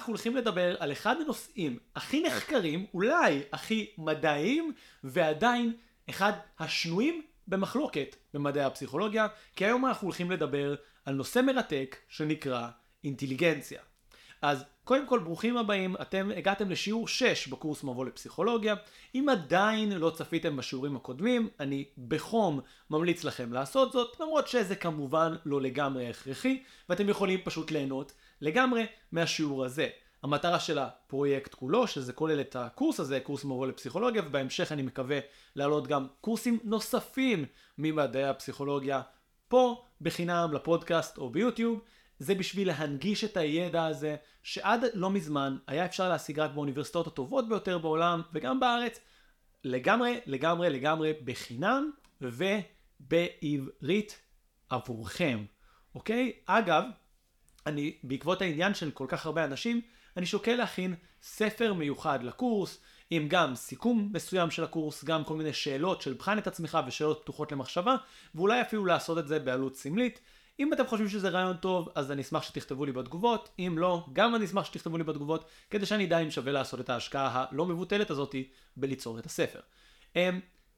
אנחנו הולכים לדבר על אחד הנושאים הכי נחקרים, אולי הכי מדעיים, ועדיין אחד השנויים במחלוקת במדעי הפסיכולוגיה, כי היום אנחנו הולכים לדבר על נושא מרתק שנקרא אינטליגנציה. אז קודם כל ברוכים הבאים, אתם הגעתם לשיעור 6 בקורס מבוא לפסיכולוגיה. אם עדיין לא צפיתם בשיעורים הקודמים, אני בחום ממליץ לכם לעשות זאת, למרות שזה כמובן לא לגמרי הכרחי, ואתם יכולים פשוט ליהנות לגמרי מהשיעור הזה. המטרה של הפרויקט כולו, שזה כולל את הקורס הזה, קורס מבוא לפסיכולוגיה, ובהמשך אני מקווה להעלות גם קורסים נוספים ממדעי הפסיכולוגיה פה בחינם לפודקאסט או ביוטיוב. זה בשביל להנגיש את הידע הזה, שעד לא מזמן היה אפשר להשיג רק באוניברסיטאות הטובות ביותר בעולם, וגם בארץ, לגמרי, לגמרי, לגמרי בחינם ובעברית עבורכם, אוקיי? אגב, אני, בעקבות העניין של כל כך הרבה אנשים, אני שוקל להכין ספר מיוחד לקורס, עם גם סיכום מסוים של הקורס, גם כל מיני שאלות של בחן את עצמך ושאלות פתוחות למחשבה, ואולי אפילו לעשות את זה בעלות סמלית. אם אתם חושבים שזה רעיון טוב, אז אני אשמח שתכתבו לי בתגובות, אם לא, גם אני אשמח שתכתבו לי בתגובות, כדי שאני אדע אם שווה לעשות את ההשקעה הלא מבוטלת הזאתי בליצור את הספר.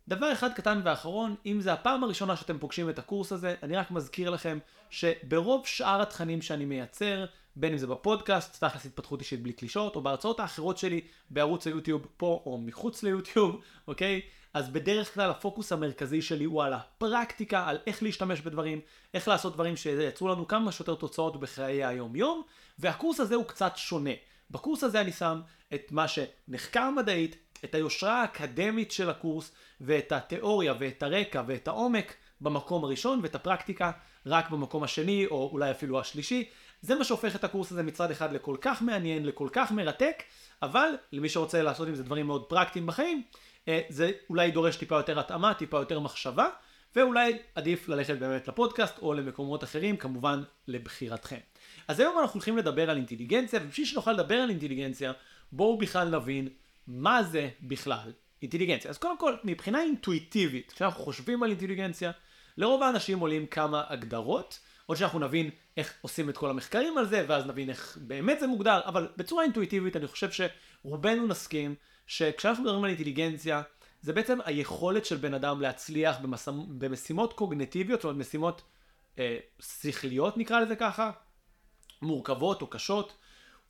דבר אחד קטן ואחרון, אם זה הפעם הראשונה שאתם פוגשים את הקורס הזה, אני רק מזכיר לכם שברוב שאר התכנים שאני מייצר, בין אם זה בפודקאסט, תכלס התפתחות אישית בלי קלישות, או בהרצאות האחרות שלי בערוץ היוטיוב פה או מחוץ ליוטיוב, אוקיי? אז בדרך כלל הפוקוס המרכזי שלי הוא על הפרקטיקה, על איך להשתמש בדברים, איך לעשות דברים שייצרו לנו כמה שיותר תוצאות בחיי היום יום, והקורס הזה הוא קצת שונה. בקורס הזה אני שם את מה שנחקר מדעית, את היושרה האקדמית של הקורס, ואת התיאוריה ואת הרקע ואת העומק במקום הראשון, ואת הפרקטיקה רק במקום השני, או אולי אפילו השלישי. זה מה שהופך את הקורס הזה מצד אחד לכל כך מעניין, לכל כך מרתק, אבל למי שרוצה לעשות עם זה דברים מאוד פרקטיים בחיים, אה, זה אולי דורש טיפה יותר התאמה, טיפה יותר מחשבה, ואולי עדיף ללכת באמת לפודקאסט או למקומות אחרים, כמובן לבחירתכם. אז היום אנחנו הולכים לדבר על אינטליגנציה, ובשביל שנוכל לדבר על אינטליגנציה, בואו בכלל נבין מה זה בכלל אינטליגנציה. אז קודם כל, מבחינה אינטואיטיבית, כשאנחנו חושבים על אינטליגנציה, לרוב האנשים עולים כמה הגדרות, עוד שאנחנו נבין איך עושים את כל המחקרים על זה, ואז נבין איך באמת זה מוגדר, אבל בצורה אינטואיטיבית אני חושב שרובנו נסכים שכשאנחנו מדברים על אינטליגנציה, זה בעצם היכולת של בן אדם להצליח במס... במשימות קוגנטיביות, זאת אומרת משימות אה, שכליות נקרא לזה ככה, מורכבות או קשות.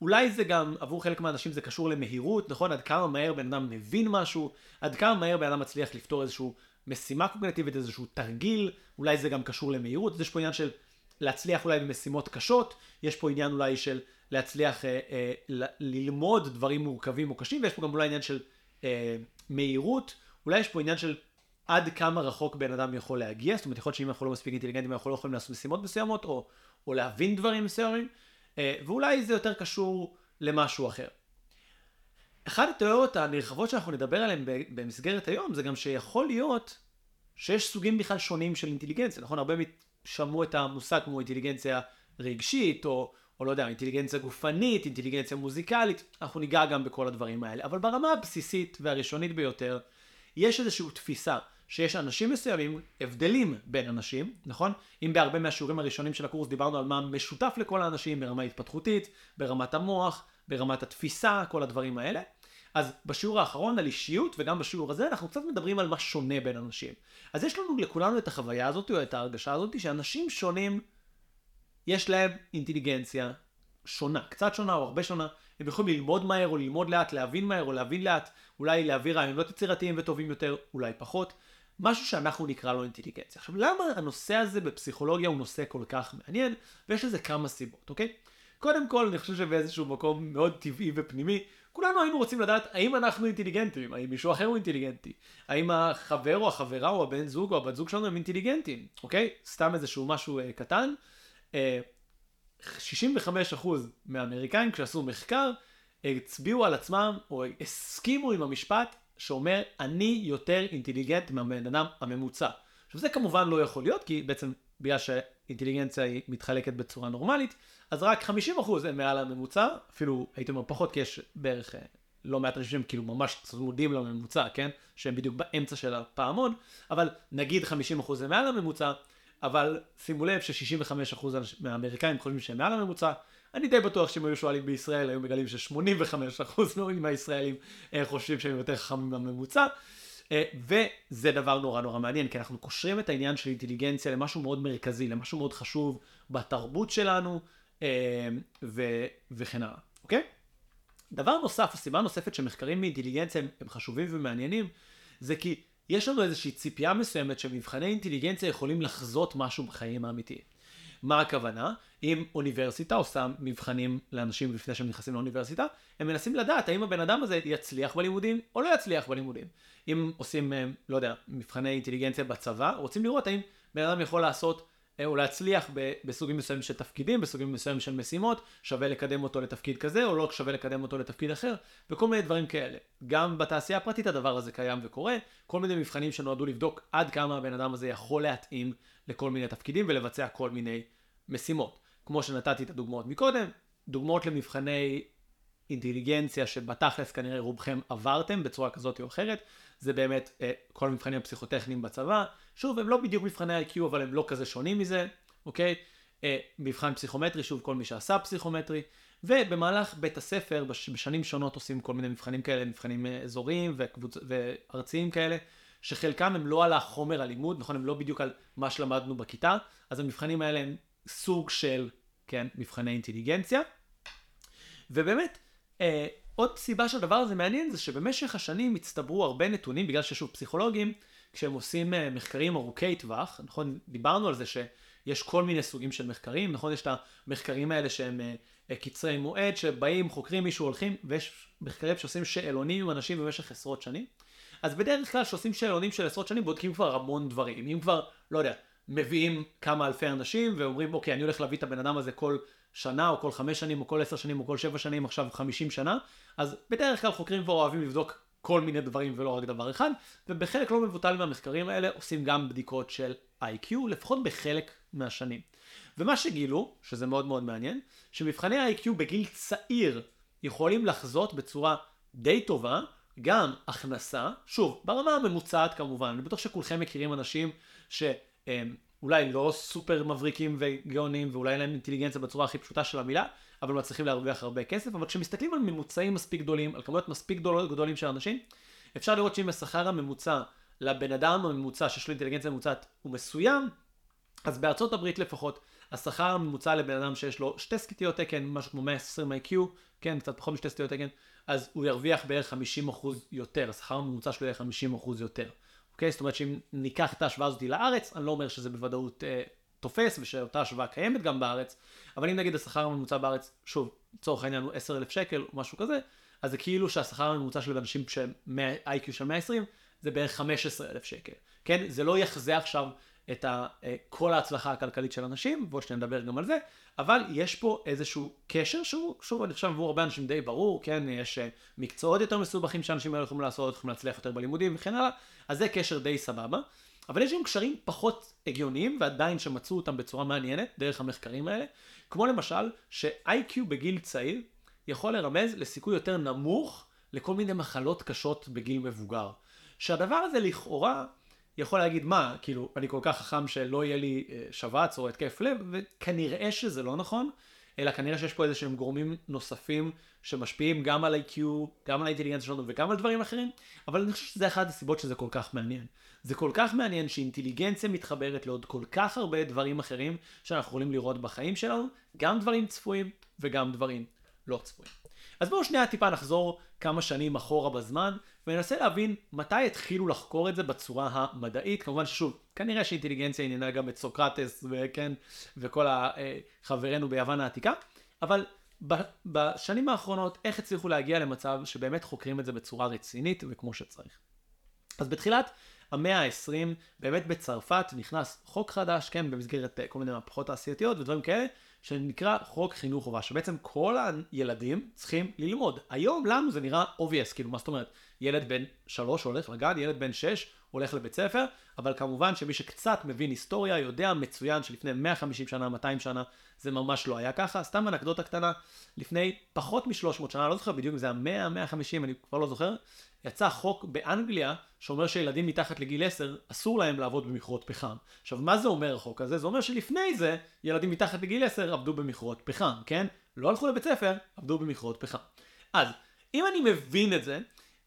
אולי זה גם, עבור חלק מהאנשים זה קשור למהירות, נכון? עד כמה מהר בן אדם מבין משהו, עד כמה מהר בן אדם מצליח לפתור איזשהו משימה קוגנטיבית, איזשהו תרגיל, אולי זה גם קשור למהירות, יש פה עניין של להצליח אולי במשימות קשות, יש פה עניין אולי של להצליח אה, אה, ללמוד דברים מורכבים או קשים, ויש פה גם אולי עניין של אה, מהירות, אולי יש פה עניין של עד כמה רחוק בן אדם יכול להגיע, זאת אומרת יכול להיות שאם אנחנו לא מספיק אינטליגנטים אנחנו לא יכולים לעשות משימות מסוימות, או, או להבין דברים מסוימים, ואולי זה יותר קשור למשהו אחר. אחת התיאוריות הנרחבות שאנחנו נדבר עליהן במסגרת היום זה גם שיכול להיות שיש סוגים בכלל שונים של אינטליגנציה, נכון? הרבה שמעו את המושג כמו אינטליגנציה רגשית, או, או לא יודע, אינטליגנציה גופנית, אינטליגנציה מוזיקלית, אנחנו ניגע גם בכל הדברים האלה. אבל ברמה הבסיסית והראשונית ביותר, יש איזושהי תפיסה שיש אנשים מסוימים, הבדלים בין אנשים, נכון? אם בהרבה מהשיעורים הראשונים של הקורס דיברנו על מה משותף לכל האנשים ברמה התפתחותית, ברמת המוח, ברמת התפיסה, כל הדברים האלה. אז בשיעור האחרון על אישיות וגם בשיעור הזה אנחנו קצת מדברים על מה שונה בין אנשים. אז יש לנו לכולנו את החוויה הזאת או את ההרגשה הזאת שאנשים שונים יש להם אינטליגנציה שונה, קצת שונה או הרבה שונה. הם יכולים ללמוד מהר או ללמוד לאט, להבין מהר או להבין לאט, אולי להביא רעיונות יצירתיים וטובים יותר, אולי פחות. משהו שאנחנו נקרא לו אינטליגנציה. עכשיו למה הנושא הזה בפסיכולוגיה הוא נושא כל כך מעניין ויש לזה כמה סיבות, אוקיי? קודם כל אני חושב שבאיזשהו מקום מאוד טבעי ופנימי כולנו היינו רוצים לדעת האם אנחנו אינטליגנטים, האם מישהו אחר הוא אינטליגנטי, האם החבר או החברה או הבן זוג או הבת זוג שלנו הם אינטליגנטים, אוקיי? סתם איזשהו משהו אה, קטן. אה, 65% מהאמריקאים כשעשו מחקר הצביעו על עצמם או הסכימו עם המשפט שאומר אני יותר אינטליגנט מהבן אדם הממוצע. עכשיו זה כמובן לא יכול להיות כי בעצם בגלל שאינטליגנציה היא מתחלקת בצורה נורמלית אז רק 50% הם מעל הממוצע, אפילו הייתי אומר פחות, כי יש בערך אה, לא מעט אנשים שהם כאילו ממש צמודים לממוצע, כן? שהם בדיוק באמצע של הפעמון, אבל נגיד 50% הם מעל הממוצע, אבל שימו לב ש-65% מהאמריקאים חושבים שהם מעל הממוצע, אני די בטוח שאם היו שואלים בישראל, היו מגלים ש-85% מהישראלים אה, חושבים שהם יותר חכמים מהממוצע. אה, וזה דבר נורא נורא מעניין, כי אנחנו קושרים את העניין של אינטליגנציה למשהו מאוד מרכזי, למשהו מאוד חשוב בתרבות שלנו, אה, ו- וכן הלאה, אוקיי? דבר נוסף, הסיבה הנוספת שמחקרים מאינטליגנציה הם, הם חשובים ומעניינים, זה כי יש לנו איזושהי ציפייה מסוימת שמבחני אינטליגנציה יכולים לחזות משהו בחיים האמיתיים. מה הכוונה? אם אוניברסיטה עושה מבחנים לאנשים לפני שהם נכנסים לאוניברסיטה, הם מנסים לדעת האם הבן אדם הזה יצליח בלימודים או לא יצליח בלימודים. אם עושים, אה, לא יודע, מבחני אינטליגנציה בצבא, רוצים לראות האם בן אדם יכול לעשות אה, או להצליח בסוגים מסוימים של תפקידים, בסוגים מסוימים של משימות, שווה לקדם אותו לתפקיד כזה או לא שווה לקדם אותו לתפקיד אחר, וכל מיני דברים כאלה. גם בתעשייה הפרטית הדבר הזה קיים וקורה, כל מיני מבחנים שנועדו לבדוק עד כמה הבן אדם הזה יכול להתאים לכל מיני תפקידים ולבצע כל מיני משימות. כמו שנתתי את הדוגמאות מקודם, דוגמאות למבחני אינטליגנציה שבתכלס כנראה רובכם עברתם בצורה כזאת או אחרת, זה באמת אה, כל המבחנים הפסיכוטכניים בצבא. שוב, הם לא בדיוק מבחני IQ, אבל הם לא כזה שונים מזה, אוקיי? אה, מבחן פסיכומטרי, שוב, כל מי שעשה פסיכומטרי. ובמהלך בית הספר, בש, בשנים שונות עושים כל מיני מבחנים כאלה, מבחנים אה, אזוריים וקבוצ... וארציים כאלה, שחלקם הם לא על החומר הלימוד, נכון? הם לא בדיוק על מה שלמדנו בכיתה, אז המבחנים האלה הם סוג של, כן, מבחני אינטליגנציה. ובאמת, אה, עוד סיבה שהדבר הזה מעניין זה שבמשך השנים הצטברו הרבה נתונים, בגלל ששוב פסיכולוגים, כשהם עושים אה, מחקרים ארוכי טווח, נכון, דיברנו על זה שיש כל מיני סוגים של מחקרים, נכון, יש את המחקרים האלה שהם אה, אה, קצרי מועד, שבאים, חוקרים מישהו, הולכים, ויש מחקרים שעושים שאלונים עם אנשים במשך עשרות שנים. אז בדרך כלל כשעושים שאלונים של עשרות שנים בודקים כבר המון דברים. אם כבר, לא יודע, מביאים כמה אלפי אנשים ואומרים, אוקיי, אני הולך להביא את הבן אדם הזה כל שנה, או כל חמש שנים, או כל עשר שנים, או כל שבע שנים, עכשיו חמישים שנה, אז בדרך כלל חוקרים כבר אוהבים לבדוק כל מיני דברים ולא רק דבר אחד, ובחלק לא מבוטל מהמחקרים האלה עושים גם בדיקות של IQ, לפחות בחלק מהשנים. ומה שגילו, שזה מאוד מאוד מעניין, שמבחני ה-IQ בגיל צעיר יכולים לחזות בצורה די טובה גם הכנסה, שוב, ברמה הממוצעת כמובן, אני בטוח שכולכם מכירים אנשים שהם אולי לא סופר מבריקים וגאונים ואולי אין להם אינטליגנציה בצורה הכי פשוטה של המילה, אבל מצליחים להרוויח הרבה כסף, אבל כשמסתכלים על ממוצעים מספיק גדולים, על כמויות מספיק גדולות, גדולים של אנשים, אפשר לראות שאם השכר הממוצע לבן אדם הממוצע שיש לו אינטליגנציה ממוצעת הוא מסוים, אז בארצות הברית לפחות, השכר הממוצע לבן אדם שיש לו שתי סקיטיות תקן, משהו כמו 120 IQ, כן, קצת פחות משתי סקיטיות תקן, אז הוא ירוויח בערך 50% יותר, השכר הממוצע שלו יהיה 50% יותר. אוקיי? זאת אומרת שאם ניקח את ההשוואה הזאת לארץ, אני לא אומר שזה בוודאות אה, תופס ושאותה השוואה קיימת גם בארץ, אבל אם נגיד השכר הממוצע בארץ, שוב, לצורך העניין הוא 10,000 שקל או משהו כזה, אז זה כאילו שהשכר הממוצע של אנשים ש-IQ של 120 זה בערך 15,000 שקל. כן? זה לא יחזה עכשיו את אה, כל ההצלחה הכלכלית של אנשים, ועוד שניה נדבר גם על זה, אבל יש פה איזשהו קשר שהוא, שוב, אני חושב עבור הרבה אנשים די ברור, כן, יש אה, מקצועות יותר מסובכים שאנשים האלה יכולים לעשות, יכולים להצליח יותר בלימודים וכן הלאה, אז זה קשר די סבבה. אבל יש גם קשרים פחות הגיוניים, ועדיין שמצאו אותם בצורה מעניינת, דרך המחקרים האלה, כמו למשל, ש-IQ בגיל צעיר יכול לרמז לסיכוי יותר נמוך לכל מיני מחלות קשות בגיל מבוגר. שהדבר הזה לכאורה יכול להגיד מה, כאילו, אני כל כך חכם שלא יהיה לי אה, שבץ או התקף לב, וכנראה שזה לא נכון, אלא כנראה שיש פה איזה שהם גורמים נוספים שמשפיעים גם על ה-IQ, גם על האינטליגנציה שלנו וגם על דברים אחרים, אבל אני חושב שזה אחת הסיבות שזה כל כך מעניין. זה כל כך מעניין שאינטליגנציה מתחברת לעוד כל כך הרבה דברים אחרים שאנחנו יכולים לראות בחיים שלנו, גם דברים צפויים וגם דברים לא צפויים. אז בואו שנייה טיפה נחזור כמה שנים אחורה בזמן, וננסה להבין מתי התחילו לחקור את זה בצורה המדעית. כמובן ששוב, כנראה שאינטליגנציה עניינה גם את סוקרטס, וכן, וכל חברינו ביוון העתיקה, אבל בשנים האחרונות, איך הצליחו להגיע למצב שבאמת חוקרים את זה בצורה רצינית וכמו שצריך. אז בתחילת המאה ה-20, באמת בצרפת נכנס חוק חדש, כן, במסגרת כל מיני מהפכות תעשייתיות ודברים כאלה, שנקרא חוק חינוך חובה, שבעצם כל הילדים צריכים ללמוד. היום לנו זה נראה obvious, כאילו מה זאת אומרת, ילד בן שלוש הולך לגן, ילד בן שש הולך לבית ספר, אבל כמובן שמי שקצת מבין היסטוריה יודע מצוין שלפני 150 שנה, 200 שנה, זה ממש לא היה ככה. סתם אנקדוטה קטנה, לפני פחות מ-300 שנה, לא זוכר בדיוק אם זה היה 100, 150, אני כבר לא זוכר, יצא חוק באנגליה שאומר שילדים מתחת לגיל 10 אסור להם לעבוד במכרות פחם. עכשיו מה זה אומר החוק הזה? זה אומר שלפני זה ילדים מתחת לגיל 10 עבדו במכרות פחם, כן? לא הלכו לבית ספר, עבדו במכרות פחם. אז, אם אני מבין את זה,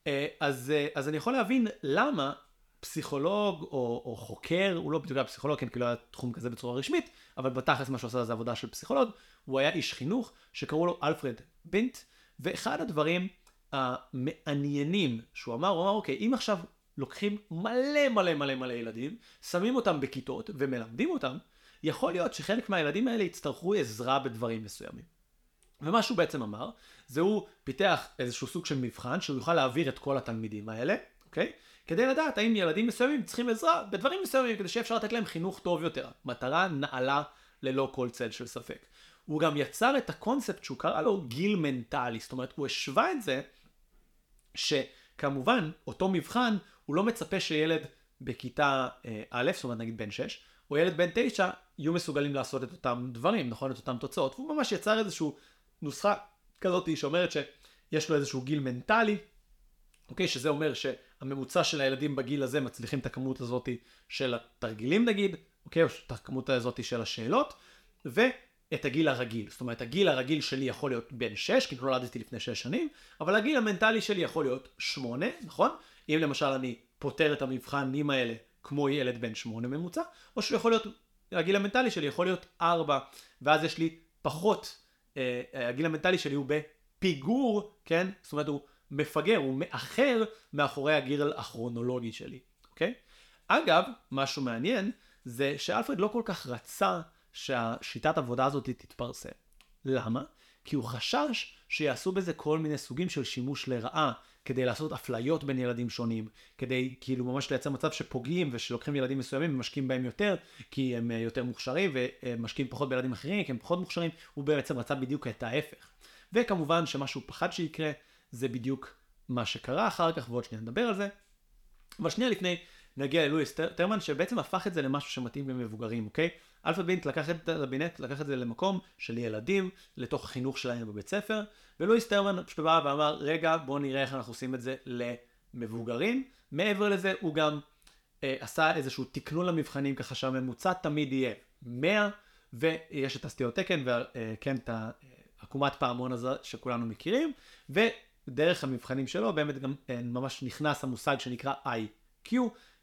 אה, אז, אה, אז אני יכול להבין למה פסיכולוג או, או חוקר, הוא לא בדיוק היה פסיכולוג, כן, כי לא היה תחום כזה בצורה רשמית, אבל בתכלס מה שהוא עשה זה עבודה של פסיכולוג, הוא היה איש חינוך שקראו לו אלפרד בינט, ואחד הדברים המעניינים שהוא אמר, הוא אמר, אוקיי, אם עכשיו לוקחים מלא מלא מלא מלא ילדים, שמים אותם בכיתות ומלמדים אותם, יכול להיות שחלק מהילדים האלה יצטרכו עזרה בדברים מסוימים. ומה שהוא בעצם אמר, זה הוא פיתח איזשהו סוג של מבחן שהוא יוכל להעביר את כל התלמידים האלה, אוקיי? כדי לדעת האם ילדים מסוימים צריכים עזרה בדברים מסוימים כדי שאפשר לתת להם חינוך טוב יותר. מטרה נעלה ללא כל צל של ספק. הוא גם יצר את הקונספט שהוא קרא לו גיל מנטלי, זאת אומרת הוא השווה את זה שכמובן אותו מבחן הוא לא מצפה שילד בכיתה אה, א', זאת אומרת נגיד בן 6, או ילד בן 9 יהיו מסוגלים לעשות את אותם דברים, נכון? את אותם תוצאות. והוא ממש יצר איזושהי נוסחה כזאת שאומרת שיש לו איזשהו גיל מנטלי, אוקיי? שזה אומר שהממוצע של הילדים בגיל הזה מצליחים את הכמות הזאת של התרגילים נגיד, אוקיי? או את הכמות הזאת של השאלות, ואת הגיל הרגיל. זאת אומרת, הגיל הרגיל שלי יכול להיות בן 6, כי נולדתי לפני 6 שנים, אבל הגיל המנטלי שלי יכול להיות 8, נכון? אם למשל אני פותר את המבחנים האלה כמו ילד בן 8 ממוצע, או שהוא יכול להיות, הגיל המנטלי שלי יכול להיות 4, ואז יש לי פחות, אה, הגיל המנטלי שלי הוא בפיגור, כן? זאת אומרת הוא מפגר, הוא מאחר מאחורי הגיל הכרונולוגי שלי, אוקיי? אגב, משהו מעניין זה שאלפרד לא כל כך רצה שהשיטת עבודה הזאת תתפרסם. למה? כי הוא חשש שיעשו בזה כל מיני סוגים של שימוש לרעה כדי לעשות אפליות בין ילדים שונים, כדי כאילו ממש לייצר מצב שפוגעים ושלוקחים ילדים מסוימים ומשקיעים בהם יותר, כי הם אה, יותר מוכשרים ומשקיעים פחות בילדים אחרים כי הם פחות מוכשרים, הוא בעצם רצה בדיוק את ההפך. וכמובן שמה שהוא פחד שיקרה זה בדיוק מה שקרה אחר כך ועוד שנייה נדבר על זה. אבל שנייה לפני נגיע ללואיס טרמן שבעצם הפך את זה למשהו שמתאים למבוגרים, אוקיי? אלפרד בינט לקח את הבינט, לקח את זה למקום של ילדים, לתוך החינוך שלהם בבית ספר, ולואיס טרמן פשוט בא ואמר, רגע, בואו נראה איך אנחנו עושים את זה למבוגרים. מעבר לזה, הוא גם אה, עשה איזשהו תקנון למבחנים, ככה שהממוצע תמיד יהיה 100, ויש את הסטיות תקן, וכן, את העקומת פעמון הזה שכולנו מכירים, ודרך המבחנים שלו באמת גם אה, ממש נכנס המושג שנקרא IQ,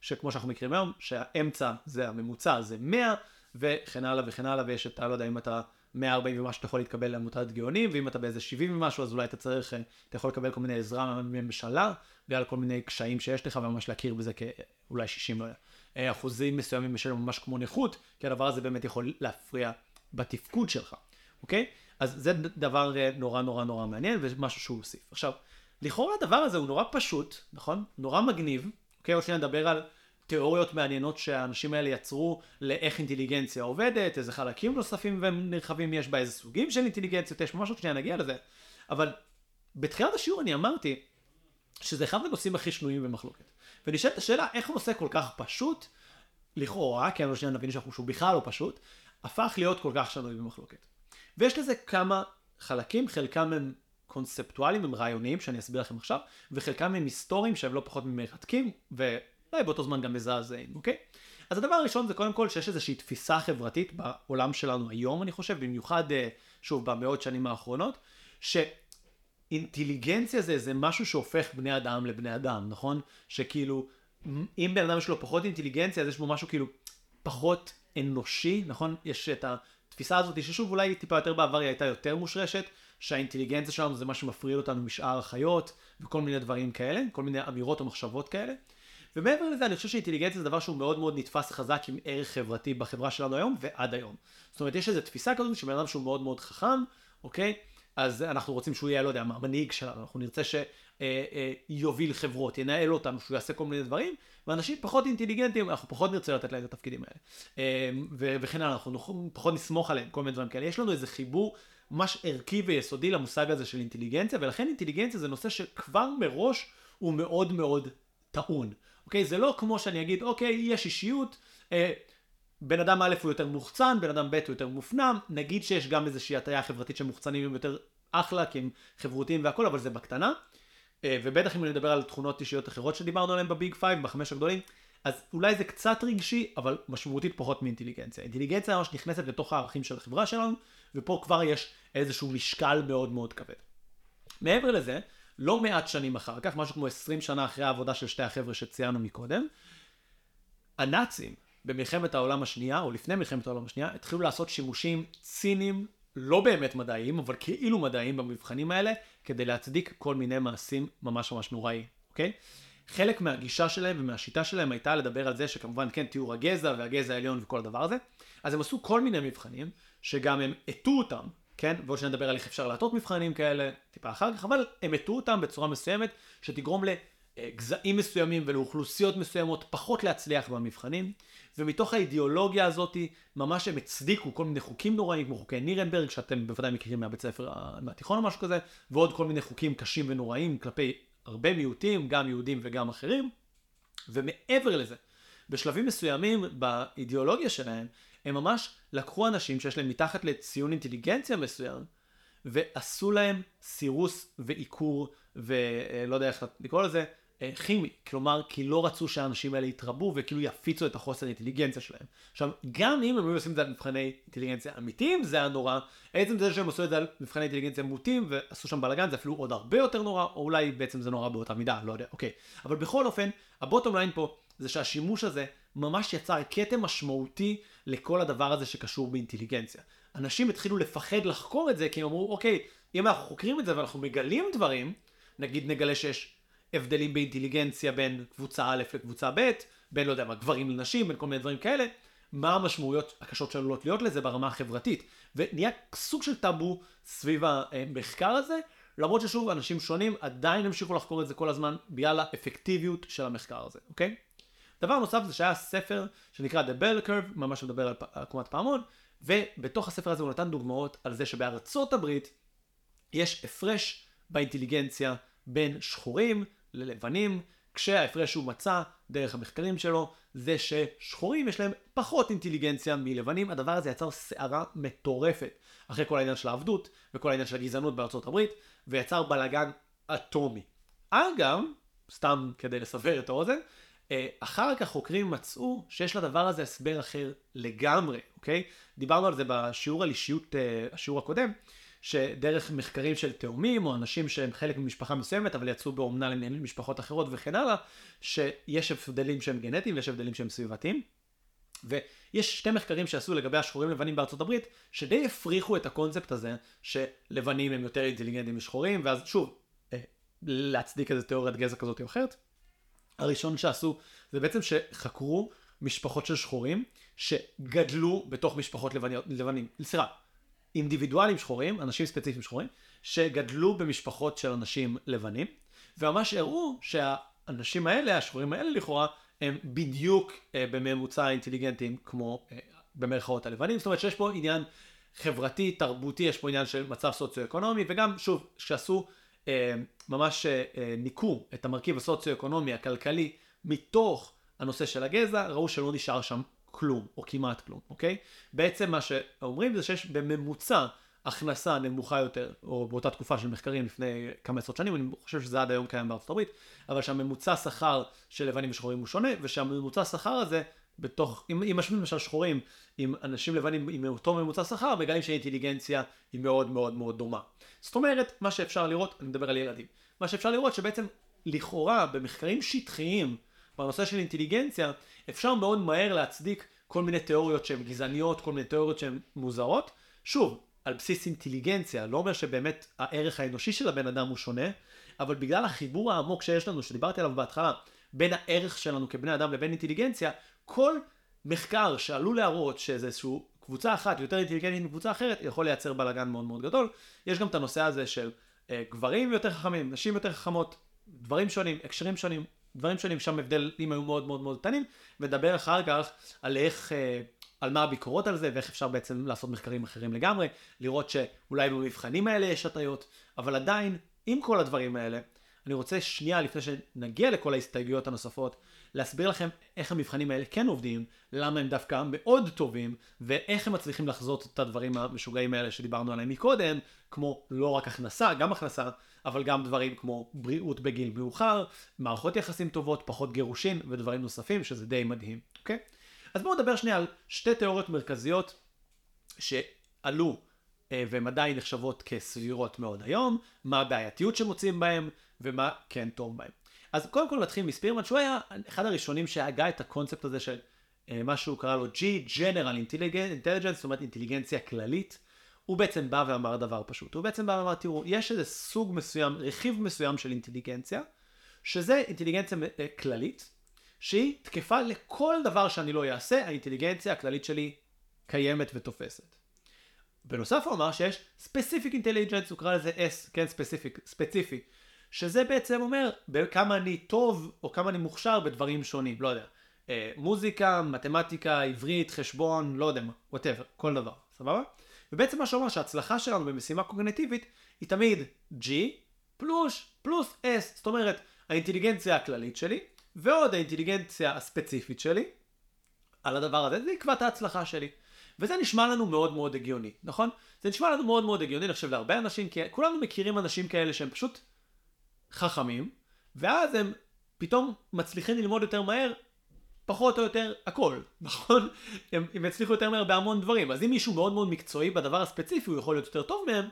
שכמו שאנחנו מכירים היום, שהאמצע זה הממוצע, זה 100, וכן הלאה וכן הלאה, ויש את, לא יודע, אם אתה 140 ומשהו אתה יכול להתקבל לעמותת גאונים, ואם אתה באיזה 70 ומשהו, אז אולי אתה צריך, אתה יכול לקבל כל מיני עזרה מהממשלה, ועל כל מיני קשיים שיש לך, וממש להכיר בזה כאולי 60, לא יודע, אה, אחוזים מסוימים של ממש כמו נכות, כי הדבר הזה באמת יכול להפריע בתפקוד שלך, אוקיי? אז זה דבר אה, נורא נורא נורא מעניין, ומשהו שהוא הוסיף. עכשיו, לכאורה הדבר הזה הוא נורא פשוט, נכון? נורא מגניב, אוקיי? עוד שניה נדבר על תיאוריות מעניינות שהאנשים האלה יצרו לאיך אינטליגנציה עובדת, איזה חלקים נוספים ונרחבים יש בה, איזה סוגים של אינטליגנציות יש, ממש עוד שנייה נגיע לזה. אבל בתחילת השיעור אני אמרתי שזה אחד הנושאים הכי שנויים במחלוקת. ונשאלת השאלה איך נושא כל כך פשוט, לכאורה, כי עוד שנייה נבין שהוא בכלל לא פשוט, הפך להיות כל כך שנוי במחלוקת. ויש לזה כמה חלקים, חלקם הם קונספטואליים, הם רעיוניים, שאני אסביר לכם עכשיו, וחלקם הם היסטוריים שהם לא פחות ממרתקים, ו... אולי באותו זמן גם מזעזעים, אוקיי? אז הדבר הראשון זה קודם כל שיש איזושהי תפיסה חברתית בעולם שלנו היום, אני חושב, במיוחד, אה, שוב, במאות שנים האחרונות, שאינטליגנציה זה איזה משהו שהופך בני אדם לבני אדם, נכון? שכאילו, אם בן אדם יש לו פחות אינטליגנציה, אז יש בו משהו כאילו פחות אנושי, נכון? יש את התפיסה הזאת, ששוב, אולי טיפה יותר בעבר היא הייתה יותר מושרשת, שהאינטליגנציה שלנו זה מה שמפריד אותנו משאר החיות, וכל מיני דברים כאלה, כל מיני אמירות או מחשבות כאלה. ומעבר לזה אני חושב שאינטליגנציה זה דבר שהוא מאוד מאוד נתפס חזק עם ערך חברתי בחברה שלנו היום ועד היום. זאת אומרת יש איזו תפיסה כזאת שבן אדם שהוא מאוד מאוד חכם, אוקיי? אז אנחנו רוצים שהוא יהיה, לא יודע, המנהיג שלנו, אנחנו נרצה אה, אה, חברות, ינהל אותנו, שהוא יעשה כל מיני דברים, ואנשים פחות אינטליגנטים, אנחנו פחות נרצה לתת להם את התפקידים האלה. אה, וכן הלאה, אנחנו פחות נסמוך עליהם, כל מיני דברים כאלה. יש לנו איזה חיבור ממש ערכי ויסודי למושג הזה של אינטליגנציה, ולכן אינטליגנציה זה נושא שכבר מראש הוא מאוד מאוד טעון. אוקיי? זה לא כמו שאני אגיד, אוקיי, יש אישיות, אה, בן אדם א' הוא יותר מוחצן, בן אדם ב' הוא יותר מופנם, נגיד שיש גם איזושהי הטיה חברתית שמוחצנים הם יותר אחלה, כי הם חברותיים והכל, אבל זה בקטנה. אה, ובטח אם אני מדבר על תכונות אישיות אחרות שדיברנו עליהן ב Big Five, בחמש הגדולים, אז אולי זה קצת רגשי, אבל משמעותית פחות מאינטליגנציה. אינטליגנציה ממש נכנסת לתוך הערכים של החברה שלנו, ופה כבר יש איזשהו משקל מאוד מאוד כבד. מעבר לזה, לא מעט שנים אחר כך, משהו כמו 20 שנה אחרי העבודה של שתי החבר'ה שציינו מקודם, הנאצים במלחמת העולם השנייה, או לפני מלחמת העולם השנייה, התחילו לעשות שימושים ציניים, לא באמת מדעיים, אבל כאילו מדעיים במבחנים האלה, כדי להצדיק כל מיני מעשים ממש ממש נוראי, אוקיי? חלק מהגישה שלהם ומהשיטה שלהם הייתה לדבר על זה שכמובן כן תיאור הגזע והגזע העליון וכל הדבר הזה, אז הם עשו כל מיני מבחנים, שגם הם הטו אותם, כן? ועוד שנדבר על איך אפשר להטות מבחנים כאלה טיפה אחר כך, אבל הם הטו אותם בצורה מסוימת שתגרום לגזעים מסוימים ולאוכלוסיות מסוימות פחות להצליח במבחנים, ומתוך האידיאולוגיה הזאת ממש הם הצדיקו כל מיני חוקים נוראים כמו חוקי נירנברג שאתם בוודאי מכירים מהבית ספר מהתיכון או משהו כזה, ועוד כל מיני חוקים קשים ונוראים כלפי הרבה מיעוטים, גם יהודים וגם אחרים, ומעבר לזה, בשלבים מסוימים באידיאולוגיה שלהם, הם ממש לקחו אנשים שיש להם מתחת לציון אינטליגנציה מסוים, ועשו להם סירוס ועיקור, ולא יודע איך לקרוא לזה, אה, כימי, כלומר כי לא רצו שהאנשים האלה יתרבו וכאילו יפיצו את החוסר אינטליגנציה שלהם. עכשיו, גם אם הם היו עושים את זה על מבחני אינטליגנציה אמיתיים, זה היה נורא. עצם זה שהם עשו את זה על מבחני אינטליגנציה מוטים ועשו שם בלאגן, זה אפילו עוד הרבה יותר נורא, או אולי בעצם זה נורא באותה מידה, לא יודע, אוקיי. אבל בכל אופן, הבוטום ליין פה זה שהשימוש הזה ממש יצר כתם משמעותי לכל הדבר הזה שקשור באינטליגנציה. אנשים התחילו לפחד לחקור את זה כי הם אמרו, אוקיי, אם אנחנו חוקרים את זה ואנחנו מגלים דברים, נגיד נגלה שיש הבדלים באינטליגנציה בין קבוצה א' לקבוצה ב', בין לא יודע מה, גברים לנשים, בין כל מיני דברים כאלה, מה המשמעויות הקשות שעלולות להיות לזה ברמה החברתית. ונהיה סוג של טאבו סביב המחקר הזה, למרות ששוב אנשים שונים עדיין המשיכו לחקור את זה כל הזמן בגלל האפקטיביות של המחקר הזה, אוקיי? דבר נוסף זה שהיה ספר שנקרא The Bell Curve, ממש מדבר על עקומת פעמון, ובתוך הספר הזה הוא נתן דוגמאות על זה שבארצות הברית יש הפרש באינטליגנציה בין שחורים ללבנים, כשההפרש שהוא מצא דרך המחקרים שלו זה ששחורים יש להם פחות אינטליגנציה מלבנים, הדבר הזה יצר סערה מטורפת אחרי כל העניין של העבדות וכל העניין של הגזענות בארצות הברית ויצר בלאגן אטומי. אגב, סתם כדי לסבר את האוזן, אה, אחר כך חוקרים מצאו שיש לדבר הזה הסבר אחר לגמרי, אוקיי? דיברנו על זה בשיעור על אישיות, אה, השיעור הקודם, שדרך מחקרים של תאומים או אנשים שהם חלק ממשפחה מסוימת אבל יצאו באומנה למשפחות אחרות וכן הלאה, שיש הבדלים שהם גנטיים ויש הבדלים שהם סביבתיים. ויש שתי מחקרים שעשו לגבי השחורים לבנים בארצות הברית, שדי הפריכו את הקונספט הזה שלבנים הם יותר אינטליגנטים משחורים, ואז שוב, אה, להצדיק איזה תיאוריית גזע כזאת או אחרת. הראשון שעשו זה בעצם שחקרו משפחות של שחורים שגדלו בתוך משפחות לבנים, סליחה, אינדיבידואלים שחורים, אנשים ספציפיים שחורים, שגדלו במשפחות של אנשים לבנים, וממש הראו שהאנשים האלה, השחורים האלה לכאורה, הם בדיוק אה, בממוצע אינטליגנטים כמו אה, במרכאות הלבנים, זאת אומרת שיש פה עניין חברתי, תרבותי, יש פה עניין של מצב סוציו-אקונומי, וגם שוב, שעשו אה, ממש אה, אה, ניקו את המרכיב הסוציו-אקונומי, הכלכלי, מתוך הנושא של הגזע, ראו שלא נשאר שם כלום, או כמעט כלום, אוקיי? בעצם מה שאומרים זה שיש בממוצע הכנסה נמוכה יותר, או באותה תקופה של מחקרים לפני כמה עשרות שנים, אני חושב שזה עד היום קיים בארצות הברית, אבל שהממוצע שכר של לבנים ושחורים הוא שונה, ושהממוצע שכר הזה, בתוך, אם, אם משווים למשל שחורים עם אנשים לבנים עם אותו ממוצע שכר, מגלים שהאינטליגנציה היא מאוד מאוד מאוד דומה. זאת אומרת, מה שאפשר לראות, אני מדבר על ילדים, מה שאפשר לראות שבעצם לכאורה במחקרים שטחיים בנושא של אינטליגנציה, אפשר מאוד מהר להצדיק כל מיני תיאוריות שהן גזעניות, כל מיני תיאוריות שהן מוזרות. שוב, על בסיס אינטליגנציה, לא אומר שבאמת הערך האנושי של הבן אדם הוא שונה, אבל בגלל החיבור העמוק שיש לנו, שדיברתי עליו בהתחלה, בין הערך שלנו כבני אדם לבין אינטליגנציה, כל מחקר שעלול להראות שזה איזשהו קבוצה אחת יותר אינטליגנטית מקבוצה אחרת, יכול לייצר בלאגן מאוד מאוד גדול. יש גם את הנושא הזה של אה, גברים יותר חכמים, נשים יותר חכמות, דברים שונים, הקשרים שונים, דברים שונים, שם הבדלים היו מאוד מאוד מאוד קטנים, ונדבר אחר כך על איך, אה, על מה הביקורות על זה, ואיך אפשר בעצם לעשות מחקרים אחרים לגמרי, לראות שאולי במבחנים האלה יש הטיות, אבל עדיין, עם כל הדברים האלה, אני רוצה שנייה לפני שנגיע לכל ההסתייגויות הנוספות, להסביר לכם איך המבחנים האלה כן עובדים, למה הם דווקא מאוד טובים, ואיך הם מצליחים לחזות את הדברים המשוגעים האלה שדיברנו עליהם מקודם, כמו לא רק הכנסה, גם הכנסה, אבל גם דברים כמו בריאות בגיל מאוחר, מערכות יחסים טובות, פחות גירושין ודברים נוספים, שזה די מדהים, אוקיי? אז בואו נדבר שנייה על שתי תיאוריות מרכזיות שעלו אה, והן עדיין נחשבות כסבירות מאוד היום, מה הבעייתיות שמוצאים בהן, ומה כן טוב בהן. אז קודם כל נתחיל מספירמן, שהוא היה אחד הראשונים שהגה את הקונספט הזה של אה, מה שהוא קרא לו G, General Intelligence, זאת אומרת אינטליגנציה כללית. הוא בעצם בא ואמר דבר פשוט. הוא בעצם בא ואמר, תראו, יש איזה סוג מסוים, רכיב מסוים של אינטליגנציה, שזה אינטליגנציה אה, כללית, שהיא תקפה לכל דבר שאני לא אעשה, האינטליגנציה הכללית שלי קיימת ותופסת. בנוסף הוא אמר שיש specific intelligence, הוא קרא לזה S, כן, specific, ספציפי, שזה בעצם אומר כמה אני טוב או כמה אני מוכשר בדברים שונים, לא יודע, אה, מוזיקה, מתמטיקה, עברית, חשבון, לא יודע מה, whatever, כל דבר, סבבה? ובעצם מה שאומר שההצלחה שלנו במשימה קוגנטיבית היא תמיד G פלוס, פלוס S, זאת אומרת האינטליגנציה הכללית שלי ועוד האינטליגנציה הספציפית שלי על הדבר הזה, זה יקבע את ההצלחה שלי. וזה נשמע לנו מאוד מאוד הגיוני, נכון? זה נשמע לנו מאוד מאוד הגיוני, אני חושב להרבה אנשים, כי כולנו מכירים אנשים כאלה שהם פשוט חכמים, ואז הם פתאום מצליחים ללמוד יותר מהר פחות או יותר הכל, נכון? הם, הם יצליחו יותר מהר בהמון דברים. אז אם מישהו מאוד מאוד מקצועי בדבר הספציפי, הוא יכול להיות יותר טוב מהם,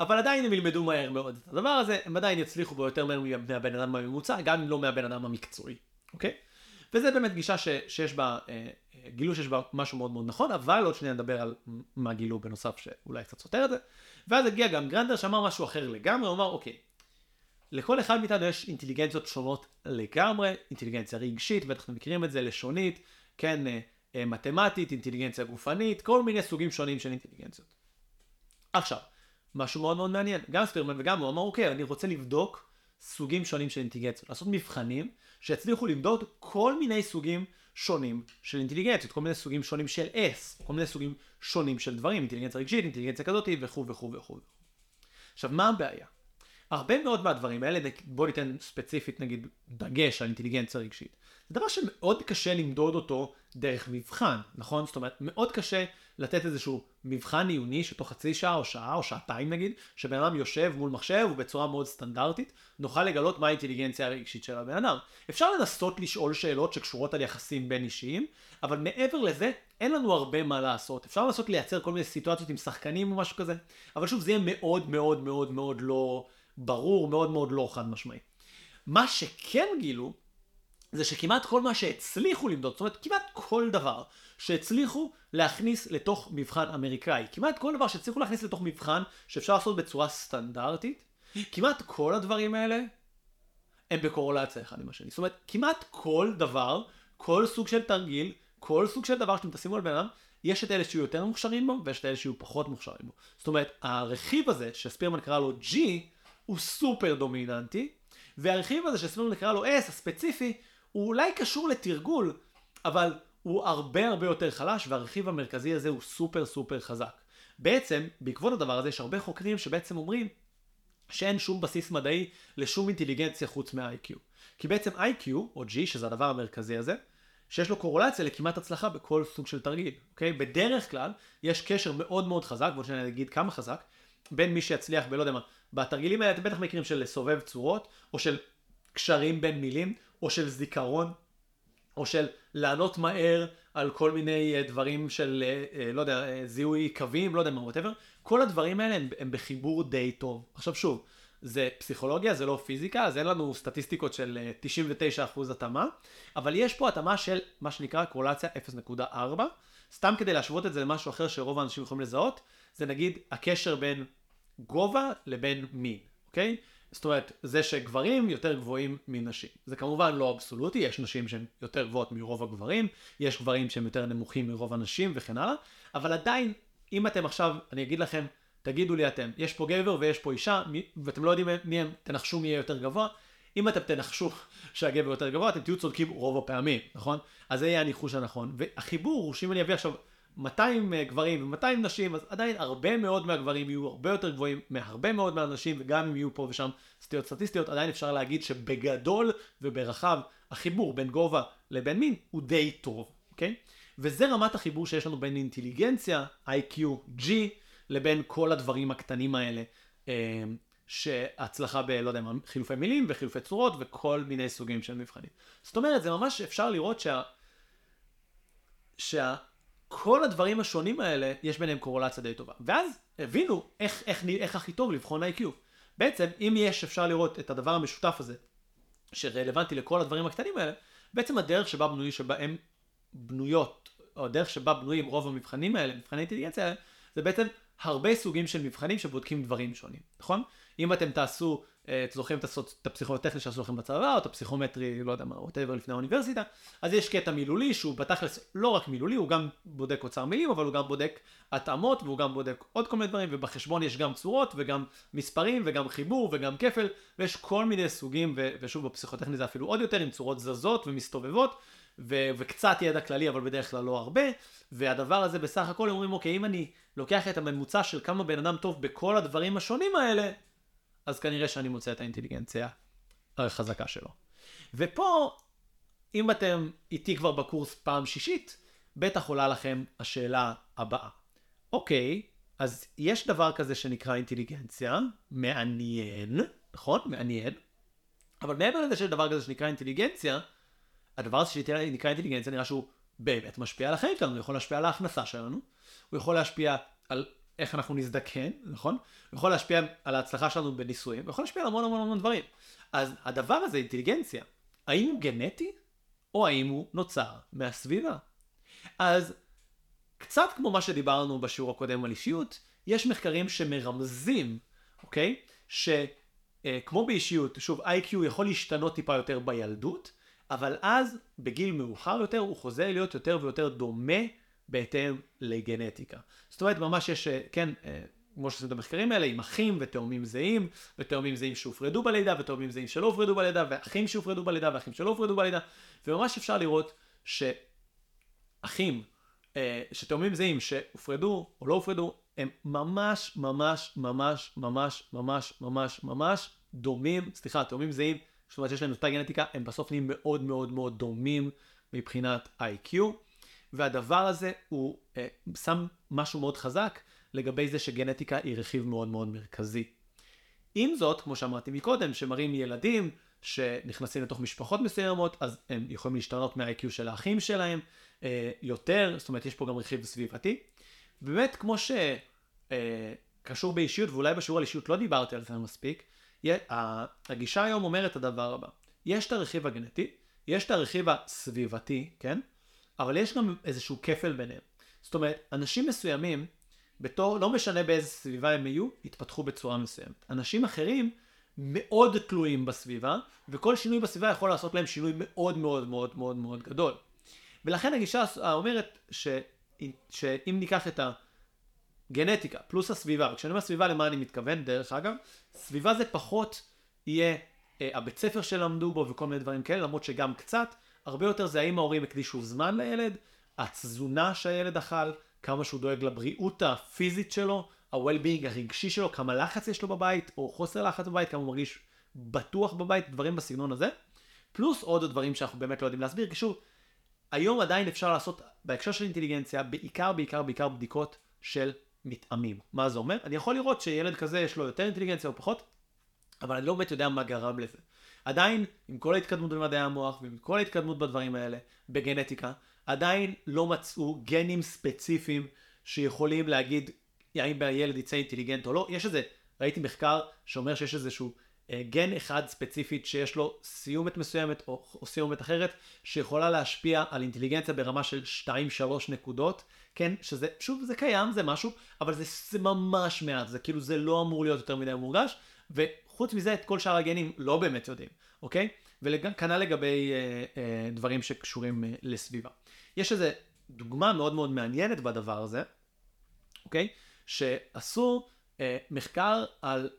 אבל עדיין הם ילמדו מהר מאוד את הדבר הזה, הם עדיין יצליחו בו יותר מהר מהבן אדם הממוצע, גם אם לא מהבן אדם המקצועי, אוקיי? וזה באמת גישה ש, שיש בה, אה, אה, גילו שיש בה משהו מאוד מאוד נכון, אבל עוד שניה נדבר על מה גילו בנוסף שאולי קצת סותר את זה. ואז הגיע גם גרנדר שאמר משהו אחר לגמרי, הוא אמר אוקיי, לכל אחד מאיתנו יש אינטליגנציות שונות לגמרי, אינטליגנציה רגשית, בטח אתם מכירים את זה, לשונית, כן, אה, אה, מתמטית, אינטליגנציה גופנית, כל מיני סוגים שונים של אינטליגנציות. עכשיו, משהו מאוד מאוד מעניין, גם ספירמן וגם הוא אמר, אוקיי, אני רוצה לבדוק סוגים שונים של אינטליגנציות, לעשות מבחנים שיצליחו למדוד כל מיני סוגים שונים של אינטליגנציות, כל מיני סוגים שונים של S, כל מיני סוגים שונים של דברים, אינטליגנציה רגשית, אינטליגנציה כזאת וכו' וכו' וכו'. עכשיו, מה הבעיה? הרבה מאוד מהדברים האלה, בוא ניתן ספציפית נגיד דגש על אינטליגנציה רגשית. זה דבר שמאוד קשה למדוד אותו דרך מבחן, נכון? זאת אומרת, מאוד קשה לתת איזשהו מבחן עיוני שתוך חצי שעה או שעה או שעתיים נגיד, שבן אדם יושב מול מחשב ובצורה מאוד סטנדרטית, נוכל לגלות מה האינטליגנציה הרגשית של הבן אדם. אפשר לנסות לשאול שאלות שקשורות על יחסים בין אישיים, אבל מעבר לזה, אין לנו הרבה מה לעשות. אפשר לנסות לייצר כל מיני סיטואציות עם שחקנים או משהו כזה, אבל שוב, זה יהיה מאוד מאוד מאוד מאוד לא... ברור, מאוד מאוד לא חד משמעי. מה שכן גילו, זה שכמעט כל מה שהצליחו למדוד, זאת אומרת כמעט כל דבר שהצליחו להכניס לתוך מבחן אמריקאי, כמעט כל דבר שהצליחו להכניס לתוך מבחן שאפשר לעשות בצורה סטנדרטית, כמעט כל הדברים האלה הם בקורולציה אחד עם השני. זאת אומרת, כמעט כל דבר, כל סוג של תרגיל, כל סוג של דבר שאתם תשימו על בן אדם, יש את אלה שיהיו יותר מוכשרים בו ויש את אלה שיהיו פחות מוכשרים בו. זאת אומרת, הרכיב הזה שספירמן קרא לו G, הוא סופר דומיננטי, והרכיב הזה שספירמן נקרא לו S, הספציפי, הוא אולי קשור לתרגול, אבל הוא הרבה הרבה יותר חלש, והרכיב המרכזי הזה הוא סופר סופר חזק. בעצם, בעקבות הדבר הזה, יש הרבה חוקרים שבעצם אומרים שאין שום בסיס מדעי לשום אינטליגנציה חוץ מה-IQ. כי בעצם IQ, או G, שזה הדבר המרכזי הזה, שיש לו קורולציה לכמעט הצלחה בכל סוג של תרגיל, אוקיי? בדרך כלל, יש קשר מאוד מאוד חזק, שאני אגיד כמה חזק, בין מי שיצליח בלא יודע מה, בתרגילים האלה אתם בטח מכירים של לסובב צורות, או של קשרים בין מילים, או של זיכרון, או של לענות מהר על כל מיני אה, דברים של, אה, אה, לא יודע, זיהוי קווים, לא יודע מה, whatever. כל הדברים האלה הם, הם בחיבור די טוב. עכשיו שוב, זה פסיכולוגיה, זה לא פיזיקה, אז אין לנו סטטיסטיקות של 99% התאמה, אבל יש פה התאמה של מה שנקרא קורלציה 0.4. סתם כדי להשוות את זה למשהו אחר שרוב האנשים יכולים לזהות, זה נגיד הקשר בין גובה לבין מין, אוקיי? זאת אומרת, זה שגברים יותר גבוהים מנשים. זה כמובן לא אבסולוטי, יש נשים שהן יותר גבוהות מרוב הגברים, יש גברים שהם יותר נמוכים מרוב הנשים וכן הלאה, אבל עדיין, אם אתם עכשיו, אני אגיד לכם, תגידו לי אתם, יש פה גבר ויש פה אישה, ואתם לא יודעים מי הם, תנחשו מי יהיה יותר גבוה. אם אתם תנחשו שהגבר יותר גבוה, אתם תהיו צודקים רוב הפעמים, נכון? אז זה יהיה הניחוש הנכון. והחיבור הוא שאם אני אביא עכשיו 200 אה, גברים ו-200 נשים, אז עדיין הרבה מאוד מהגברים יהיו הרבה יותר גבוהים מהרבה מאוד מהנשים, וגם אם יהיו פה ושם סטיות סטטיסטיות, עדיין אפשר להגיד שבגדול וברחב, החיבור בין גובה לבין מין הוא די טוב, אוקיי? וזה רמת החיבור שיש לנו בין אינטליגנציה, IQ, G, לבין כל הדברים הקטנים האלה, אה, שהצלחה ב, לא יודע מה, חילופי מילים וחילופי צורות וכל מיני סוגים של מבחנים. זאת אומרת, זה ממש אפשר לראות שה... שה... כל הדברים השונים האלה, יש ביניהם קורולציה די טובה. ואז הבינו איך, איך, איך הכי טוב לבחון IQ. בעצם, אם יש, אפשר לראות את הדבר המשותף הזה, שרלוונטי לכל הדברים הקטנים האלה, בעצם הדרך שבה בנויים, שבה הם בנויות, או הדרך שבה בנויים רוב המבחנים האלה, מבחני אינטליגנציה האלה, זה בעצם הרבה סוגים של מבחנים שבודקים דברים שונים, נכון? אם אתם תעשו, זוכרים את הפסיכומטרי שעשו לכם בצבא, או את הפסיכומטרי, לא יודע מה, ווטאבר לפני האוניברסיטה, אז יש קטע מילולי שהוא בתכלס לא רק מילולי, הוא גם בודק אוצר מילים, אבל הוא גם בודק התאמות, והוא גם בודק עוד כל מיני דברים, ובחשבון יש גם צורות, וגם מספרים, וגם חיבור, וגם כפל, ויש כל מיני סוגים, ו- ושוב בפסיכוטכני זה אפילו עוד יותר, עם צורות זזות ומסתובבות, ו- וקצת ידע כללי, אבל בדרך כלל לא הרבה, והדבר הזה בסך הכל אומרים, אוקיי, אם אני לוקח את הממוצע של כמה בן אדם טוב בכל הדברים השונים האלה, אז כנראה שאני מוצא את האינטליגנציה החזקה שלו. ופה, אם אתם איתי כבר בקורס פעם שישית, בטח עולה לכם השאלה הבאה. אוקיי, אז יש דבר כזה שנקרא אינטליגנציה, מעניין, נכון? מעניין. אבל מעבר לזה שיש דבר כזה שנקרא אינטליגנציה, הדבר הזה שנקרא אינטליגנציה נראה שהוא באמת משפיע על החיים שלנו, הוא יכול להשפיע על ההכנסה שלנו, הוא יכול להשפיע על איך אנחנו נזדקן, נכון? יכול להשפיע על ההצלחה שלנו בניסויים, הוא יכול להשפיע על המון המון המון דברים. אז הדבר הזה, אינטליגנציה, האם הוא גנטי, או האם הוא נוצר מהסביבה? אז קצת כמו מה שדיברנו בשיעור הקודם על אישיות, יש מחקרים שמרמזים, אוקיי? שכמו באישיות, שוב, איי-קיו יכול להשתנות טיפה יותר בילדות, אבל אז, בגיל מאוחר יותר, הוא חוזר להיות יותר ויותר דומה בהתאם לגנטיקה. זאת אומרת, ממש יש, אה, כן, אה, כמו שעושים את המחקרים האלה, עם אחים ותאומים זהים, ותאומים זהים שהופרדו בלידה, ותאומים זהים שלא הופרדו בלידה, ואחים שהופרדו בלידה, ואחים שלא הופרדו בלידה, וממש אפשר לראות שאחים, אה, שתאומים זהים שהופרדו או לא הופרדו, הם ממש ממש ממש ממש ממש ממש ממש דומים, סליחה, תאומים זהים, זאת אומרת שיש להם אותה גנטיקה, הם בסוף נהיים מאוד מאוד מאוד דומים מבחינת IQ. והדבר הזה הוא אה, שם משהו מאוד חזק לגבי זה שגנטיקה היא רכיב מאוד מאוד מרכזי. עם זאת, כמו שאמרתי מקודם, שמראים ילדים שנכנסים לתוך משפחות מסוימות, אז הם יכולים להשתנות מה-IQ של האחים שלהם אה, יותר, זאת אומרת יש פה גם רכיב סביבתי. באמת, כמו שקשור אה, באישיות, ואולי בשיעור על אישיות לא דיברתי על זה מספיק, הגישה היום אומרת את הדבר הבא, יש את הרכיב הגנטי, יש את הרכיב הסביבתי, כן? אבל יש גם איזשהו כפל ביניהם. זאת אומרת, אנשים מסוימים, בתור, לא משנה באיזה סביבה הם יהיו, יתפתחו בצורה מסוימת. אנשים אחרים מאוד תלויים בסביבה, וכל שינוי בסביבה יכול לעשות להם שינוי מאוד מאוד מאוד מאוד מאוד גדול. ולכן הגישה אומרת ש, שאם ניקח את הגנטיקה פלוס הסביבה, וכשאני אומר סביבה למה אני מתכוון, דרך אגב, סביבה זה פחות יהיה אה, הבית ספר שלמדו בו וכל מיני דברים כאלה, למרות שגם קצת, הרבה יותר זה האם ההורים הקדישו זמן לילד, התזונה שהילד אכל, כמה שהוא דואג לבריאות הפיזית שלו, ה-well-being הרגשי שלו, כמה לחץ יש לו בבית, או חוסר לחץ בבית, כמה הוא מרגיש בטוח בבית, דברים בסגנון הזה. פלוס עוד דברים שאנחנו באמת לא יודעים להסביר, כי שוב, היום עדיין אפשר לעשות, בהקשר של אינטליגנציה, בעיקר בעיקר בעיקר בדיקות של מתאמים. מה זה אומר? אני יכול לראות שילד כזה יש לו יותר אינטליגנציה או פחות, אבל אני לא באמת יודע מה גרם לזה. עדיין, עם כל ההתקדמות במדעי המוח ועם כל ההתקדמות בדברים האלה, בגנטיקה, עדיין לא מצאו גנים ספציפיים שיכולים להגיד האם הילד יצא אינטליגנט או לא. יש איזה, ראיתי מחקר שאומר שיש איזשהו אה, גן אחד ספציפית שיש לו סיומת מסוימת או, או סיומת אחרת שיכולה להשפיע על אינטליגנציה ברמה של 2-3 נקודות, כן, שזה, שוב זה קיים, זה משהו, אבל זה, זה ממש מעט, זה כאילו זה לא אמור להיות יותר מדי מורגש, וחוץ מזה את כל שאר הגנים לא באמת יודעים, אוקיי? וכנ"ל לגבי אה, אה, דברים שקשורים אה, לסביבה. יש איזה דוגמה מאוד מאוד מעניינת בדבר הזה, אוקיי? שעשו אה, מחקר על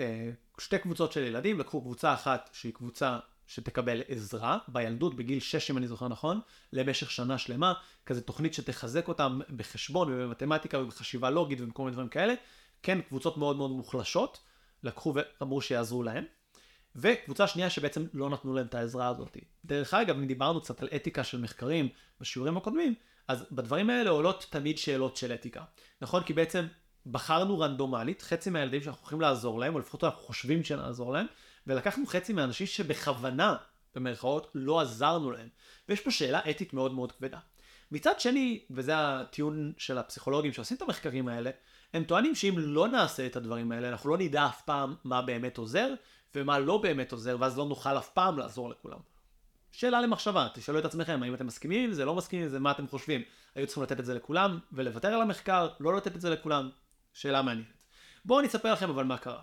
אה, שתי קבוצות של ילדים, לקחו קבוצה אחת שהיא קבוצה שתקבל עזרה בילדות בגיל 6 אם אני זוכר נכון, למשך שנה שלמה, כזה תוכנית שתחזק אותם בחשבון ובמתמטיקה ובחשיבה לוגית ובכל מיני דברים כאלה, כן קבוצות מאוד מאוד מוחלשות, לקחו ואמרו שיעזרו להם, וקבוצה שנייה שבעצם לא נתנו להם את העזרה הזאת. דרך אגב, אם דיברנו קצת על אתיקה של מחקרים בשיעורים הקודמים, אז בדברים האלה עולות תמיד שאלות של אתיקה. נכון? כי בעצם בחרנו רנדומלית חצי מהילדים שאנחנו הולכים לעזור להם, או לפחות אנחנו חושבים שנעזור להם, ולקחנו חצי מהאנשים שבכוונה, במרכאות, לא עזרנו להם. ויש פה שאלה אתית מאוד מאוד כבדה. מצד שני, וזה הטיעון של הפסיכולוגים שעושים את המחקרים האלה, הם טוענים שאם לא נעשה את הדברים האלה, אנחנו לא נדע אף פעם מה באמת עוזר, ומה לא באמת עוזר, ואז לא נוכל אף פעם לעזור לכולם. שאלה למחשבה, תשאלו את עצמכם, האם אתם מסכימים עם זה, לא מסכימים עם זה, מה אתם חושבים? היו צריכים לתת את זה לכולם, ולוותר על המחקר, לא לתת את זה לכולם? שאלה מעניינת. בואו אני אספר לכם אבל מה קרה.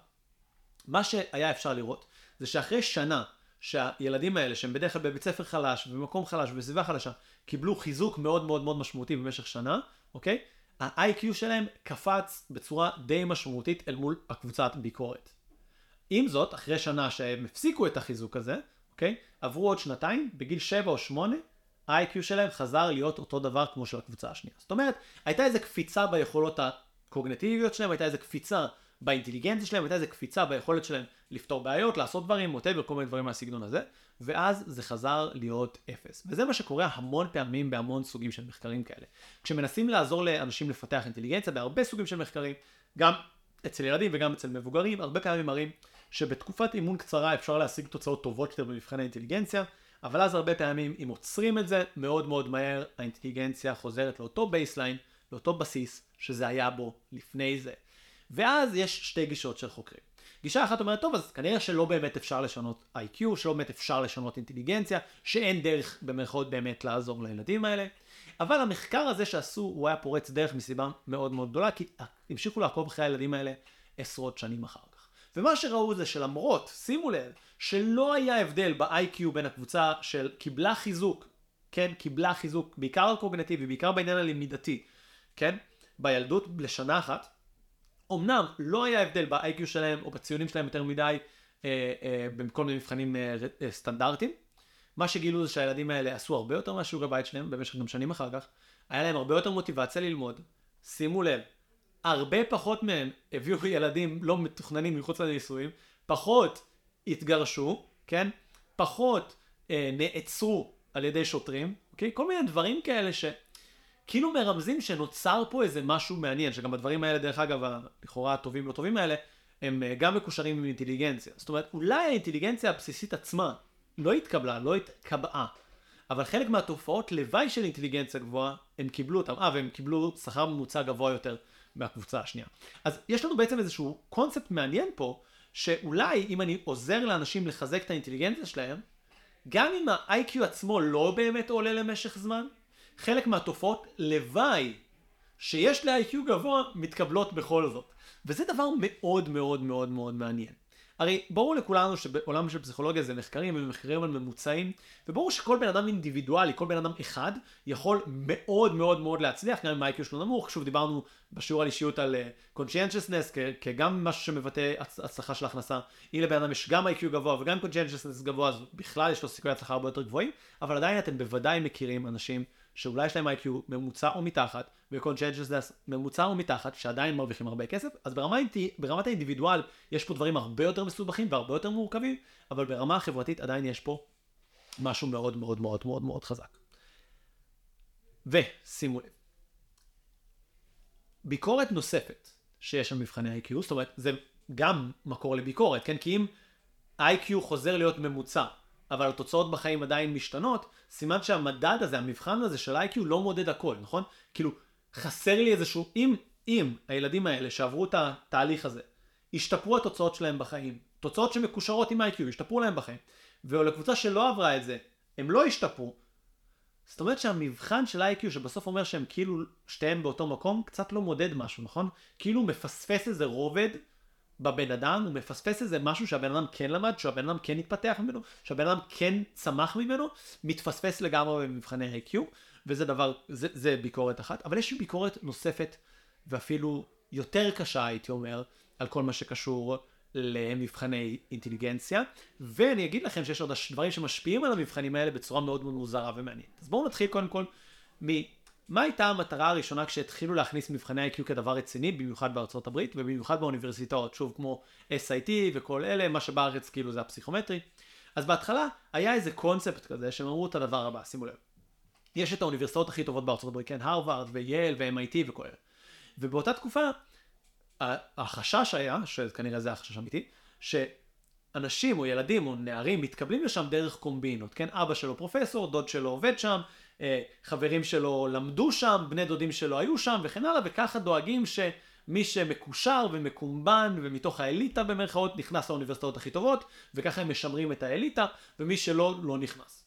מה שהיה אפשר לראות, זה שאחרי שנה שהילדים האלה, שהם בדרך כלל בבית ספר חלש, ובמקום חלש, ובסביבה חלשה, קיבלו חיזוק מאוד מאוד מאוד משמעותי במשך שנה, אוקיי? ה-IQ שלהם קפץ בצורה די משמעותית אל מול הקבוצת ביקורת. עם זאת, אחרי שנה שהם הפסיקו את החיזוק הזה, אוקיי? עברו עוד שנתיים, בגיל 7 או 8, ה-IQ שלהם חזר להיות אותו דבר כמו של הקבוצה השנייה. זאת אומרת, הייתה איזו קפיצה ביכולות הקוגנטיביות שלהם, הייתה איזו קפיצה באינטליגנציה שלהם, הייתה איזו קפיצה ביכולת שלהם לפתור בעיות, לעשות דברים, מוטב וכל מיני דברים מהסגנון הזה, ואז זה חזר להיות אפס. וזה מה שקורה המון פעמים בהמון סוגים של מחקרים כאלה. כשמנסים לעזור לאנשים לפתח אינטליגנציה, בהרבה סוגים של מחקרים, גם אצל ילדים וגם אצל מבוגרים, הרבה פעמים מראים שבתקופת אימון קצרה אפשר להשיג תוצאות טובות יותר במבחני אינטליגנציה, אבל אז הרבה פעמים אם עוצרים את זה, מאוד מאוד מהר האינטליגנציה חוזרת לאותו baseline, לאותו בסיס שזה היה בו לפני זה. ואז יש שתי גישות של חוקרים. גישה אחת אומרת, טוב, אז כנראה שלא באמת אפשר לשנות איי-קיו, שלא באמת אפשר לשנות אינטליגנציה, שאין דרך במרכאות באמת לעזור לילדים האלה. אבל המחקר הזה שעשו, הוא היה פורץ דרך מסיבה מאוד מאוד גדולה, כי המשיכו לעקוב אחרי הילדים האלה עשרות שנים אחר כך. ומה שראו זה שלמרות, שימו לב, שלא היה הבדל ב-IQ בין הקבוצה של קיבלה חיזוק, כן, קיבלה חיזוק, בעיקר הקוגנטיבי, בעיקר בעניין הלמידתי, כן, בילדות לשנה אחת, אמנם לא היה הבדל ב-IQ שלהם או בציונים שלהם יותר מדי אה, אה, בכל מיני מבחנים אה, אה, סטנדרטיים. מה שגילו זה שהילדים האלה עשו הרבה יותר מהשיעורי בית שלהם במשך גם שנים אחר כך. היה להם הרבה יותר מוטיבציה ללמוד. שימו לב, הרבה פחות מהם הביאו ילדים לא מתוכננים מחוץ לנישואים, פחות התגרשו, כן? פחות אה, נעצרו על ידי שוטרים, אוקיי? כל מיני דברים כאלה ש... כאילו מרמזים שנוצר פה איזה משהו מעניין, שגם הדברים האלה, דרך אגב, לכאורה הטובים לא טובים האלה, הם אה, גם מקושרים עם אינטליגנציה. זאת אומרת, אולי האינטליגנציה הבסיסית עצמה לא התקבלה, לא התקבעה, אבל חלק מהתופעות לוואי של אינטליגנציה גבוהה, הם קיבלו אותם, אה, והם קיבלו שכר ממוצע גבוה יותר מהקבוצה השנייה. אז יש לנו בעצם איזשהו קונספט מעניין פה, שאולי אם אני עוזר לאנשים לחזק את האינטליגנציה שלהם, גם אם ה-IQ עצמו לא באמת עולה למשך זמן, חלק מהתופעות לוואי שיש ל-IQ גבוה מתקבלות בכל זאת. וזה דבר מאוד מאוד מאוד מאוד מעניין. הרי ברור לכולנו שבעולם של פסיכולוגיה זה מחקרים ומחקרים על ממוצעים, וברור שכל בן אדם אינדיבידואלי, כל בן אדם אחד, יכול מאוד מאוד מאוד להצליח, גם אם ה-IQ שלו נמוך, שוב דיברנו בשיעור על אישיות על uh, כגם משהו שמבטא הצלחה של הכנסה, אם לבן אדם יש גם IQ גבוה וגם conscientiousness גבוה, אז בכלל יש לו סיכוי הצלחה הרבה יותר גבוהים, אבל עדיין אתם בוודאי מכירים אנשים שאולי יש להם איי-קיו ממוצע או מתחת, ו-conscientiousness ממוצע או מתחת, שעדיין מרוויחים הרבה כסף, אז ברמה, ברמת האינדיבידואל יש פה דברים הרבה יותר מסובכים והרבה יותר מורכבים, אבל ברמה החברתית עדיין יש פה משהו מאוד מאוד מאוד מאוד מאוד חזק. ושימו לב, ביקורת נוספת שיש על מבחני IQ, זאת אומרת זה גם מקור לביקורת, כן? כי אם IQ חוזר להיות ממוצע אבל התוצאות בחיים עדיין משתנות, סימן שהמדד הזה, המבחן הזה של איי-קיו לא מודד הכל, נכון? כאילו, חסר לי איזשהו, אם, אם הילדים האלה שעברו את התהליך הזה, השתפרו התוצאות שלהם בחיים, תוצאות שמקושרות עם איי-קיו, השתפרו להם בחיים, ולקבוצה שלא עברה את זה, הם לא השתפרו, זאת אומרת שהמבחן של איי-קיו שבסוף אומר שהם כאילו שתיהם באותו מקום, קצת לא מודד משהו, נכון? כאילו מפספס איזה רובד בבן אדם, הוא מפספס איזה משהו שהבן אדם כן למד, שהבן אדם כן התפתח ממנו, שהבן אדם כן צמח ממנו, מתפספס לגמרי במבחני IQ, וזה דבר, זה, זה ביקורת אחת, אבל יש ביקורת נוספת, ואפילו יותר קשה הייתי אומר, על כל מה שקשור למבחני אינטליגנציה, ואני אגיד לכם שיש עוד דברים שמשפיעים על המבחנים האלה בצורה מאוד מאוד מוזרה ומעניינת. אז בואו נתחיל קודם כל מ... מה הייתה המטרה הראשונה כשהתחילו להכניס מבחני IQ כדבר רציני, במיוחד בארצות הברית ובמיוחד באוניברסיטאות, שוב כמו SIT וכל אלה, מה שבארץ כאילו זה הפסיכומטרי. אז בהתחלה היה איזה קונספט כזה שהם אמרו את הדבר הבא, שימו לב. יש את האוניברסיטאות הכי טובות בארצות הברית, כן, הרווארד וייל ו-MIT וכל אלה. ובאותה תקופה החשש היה, שכנראה זה החשש אמיתי, שאנשים או ילדים או נערים מתקבלים לשם דרך קומבינות, כן, אבא שלו פרופסור, דוד שלו עובד שם, חברים שלו למדו שם, בני דודים שלו היו שם וכן הלאה, וככה דואגים שמי שמקושר ומקומבן ומתוך האליטה במרכאות נכנס לאוניברסיטאות הכי טובות, וככה הם משמרים את האליטה, ומי שלא, לא נכנס.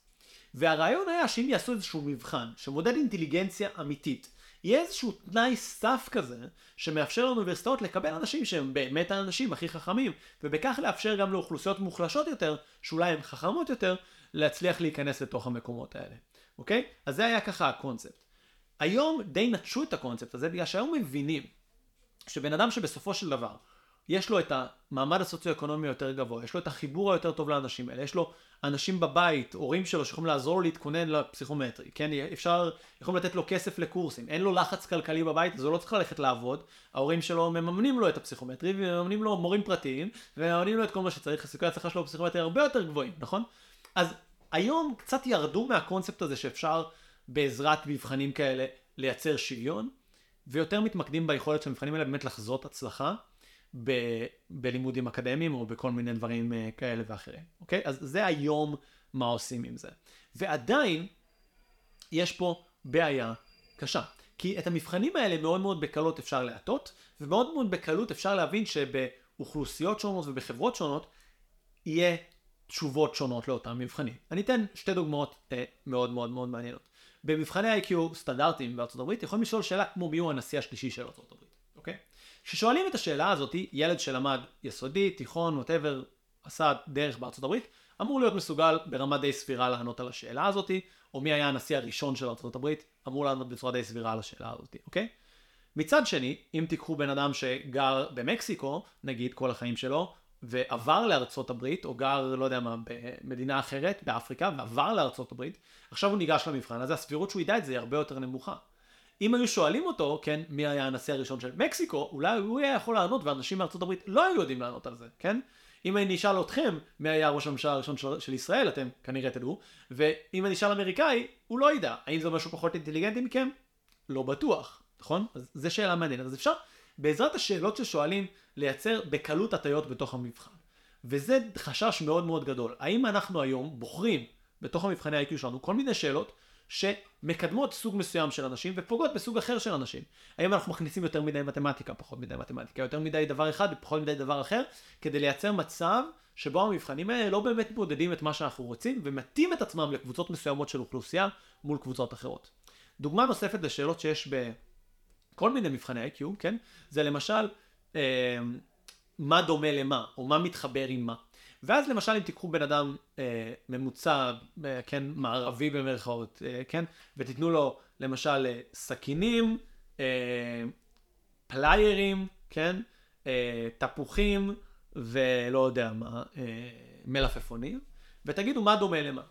והרעיון היה שאם יעשו איזשהו מבחן שמודד אינטליגנציה אמיתית, יהיה איזשהו תנאי סף כזה שמאפשר לאוניברסיטאות לקבל אנשים שהם באמת האנשים הכי חכמים ובכך לאפשר גם לאוכלוסיות מוחלשות יותר שאולי הן חכמות יותר להצליח להיכנס לתוך המקומות האלה אוקיי? אז זה היה ככה הקונספט. היום די נטשו את הקונספט הזה בגלל שהיום מבינים שבן אדם שבסופו של דבר יש לו את המעמד הסוציו-אקונומי היותר גבוה, יש לו את החיבור היותר טוב לאנשים האלה, יש לו אנשים בבית, הורים שלו שיכולים לעזור לו להתכונן לפסיכומטרי, כן, אפשר, יכולים לתת לו כסף לקורסים, אין לו לחץ כלכלי בבית, אז הוא לא צריך ללכת לעבוד, ההורים שלו מממנים לו את הפסיכומטרי, ומממנים לו מורים פרטיים, ומממנים לו את כל מה שצריך, הסיכוי ההצלחה שלו בפסיכומטרי הרבה יותר גבוהים, נכון? אז היום קצת ירדו מהקונספט הזה שאפשר בעזרת מבחנים כאלה לייצר שוויון, ויותר מתמקדים ביכולת של המבחנים האלה באמת לחזות הצלחה. ב- בלימודים אקדמיים או בכל מיני דברים uh, כאלה ואחרים, אוקיי? אז זה היום מה עושים עם זה. ועדיין יש פה בעיה קשה. כי את המבחנים האלה מאוד מאוד בקלות אפשר להטות, ומאוד מאוד בקלות אפשר להבין שבאוכלוסיות שונות ובחברות שונות יהיה תשובות שונות לאותם מבחנים. אני אתן שתי דוגמאות אה, מאוד מאוד מאוד מעניינות. במבחני IQ סטנדרטיים בארצות הברית יכולים לשאול שאלה כמו מי הוא הנשיא השלישי של ארצות הברית, אוקיי? כששואלים את השאלה הזאת, ילד שלמד יסודי, תיכון, ווטאבר, עשה דרך בארצות הברית, אמור להיות מסוגל ברמה די סבירה לענות על השאלה הזאת, או מי היה הנשיא הראשון של ארצות הברית, אמור לענות בצורה די סבירה על השאלה הזאת, אוקיי? מצד שני, אם תיקחו בן אדם שגר במקסיקו, נגיד כל החיים שלו, ועבר לארצות הברית, או גר, לא יודע מה, במדינה אחרת, באפריקה, ועבר לארצות הברית, עכשיו הוא ניגש למבחן, אז הסבירות שהוא ידע את זה היא הרבה יותר נמוכה. אם היו שואלים אותו, כן, מי היה הנשיא הראשון של מקסיקו, אולי הוא היה יכול לענות ואנשים מארצות הברית לא היו יודעים לענות על זה, כן? אם אני אשאל אתכם מי היה ראש הממשלה הראשון של, של ישראל, אתם כנראה תדעו, ואם אני אשאל אמריקאי, הוא לא ידע. האם זה משהו פחות אינטליגנטי מכם? לא בטוח, נכון? אז זו שאלה מעניינת. אז אפשר בעזרת השאלות ששואלים לייצר בקלות הטיות בתוך המבחן. וזה חשש מאוד מאוד גדול. האם אנחנו היום בוחרים בתוך המבחני ה-IQ שלנו כל מיני שאלות שמקדמות סוג מסוים של אנשים ופוגעות בסוג אחר של אנשים. האם אנחנו מכניסים יותר מדי מתמטיקה, פחות מדי מתמטיקה, יותר מדי דבר אחד ופחות מדי דבר אחר, כדי לייצר מצב שבו המבחנים האלה לא באמת מודדים את מה שאנחנו רוצים ומתאים את עצמם לקבוצות מסוימות של אוכלוסייה מול קבוצות אחרות. דוגמה נוספת לשאלות שיש בכל מיני מבחני IQ, כן? זה למשל מה דומה למה, או מה מתחבר עם מה. ואז למשל אם תיקחו בן אדם אה, ממוצע, אה, כן, מערבי במרכאות, אה, כן, ותיתנו לו למשל אה, סכינים, אה, פליירים, כן, אה, תפוחים ולא יודע מה, אה, מלפפונים, ותגידו מה דומה למה,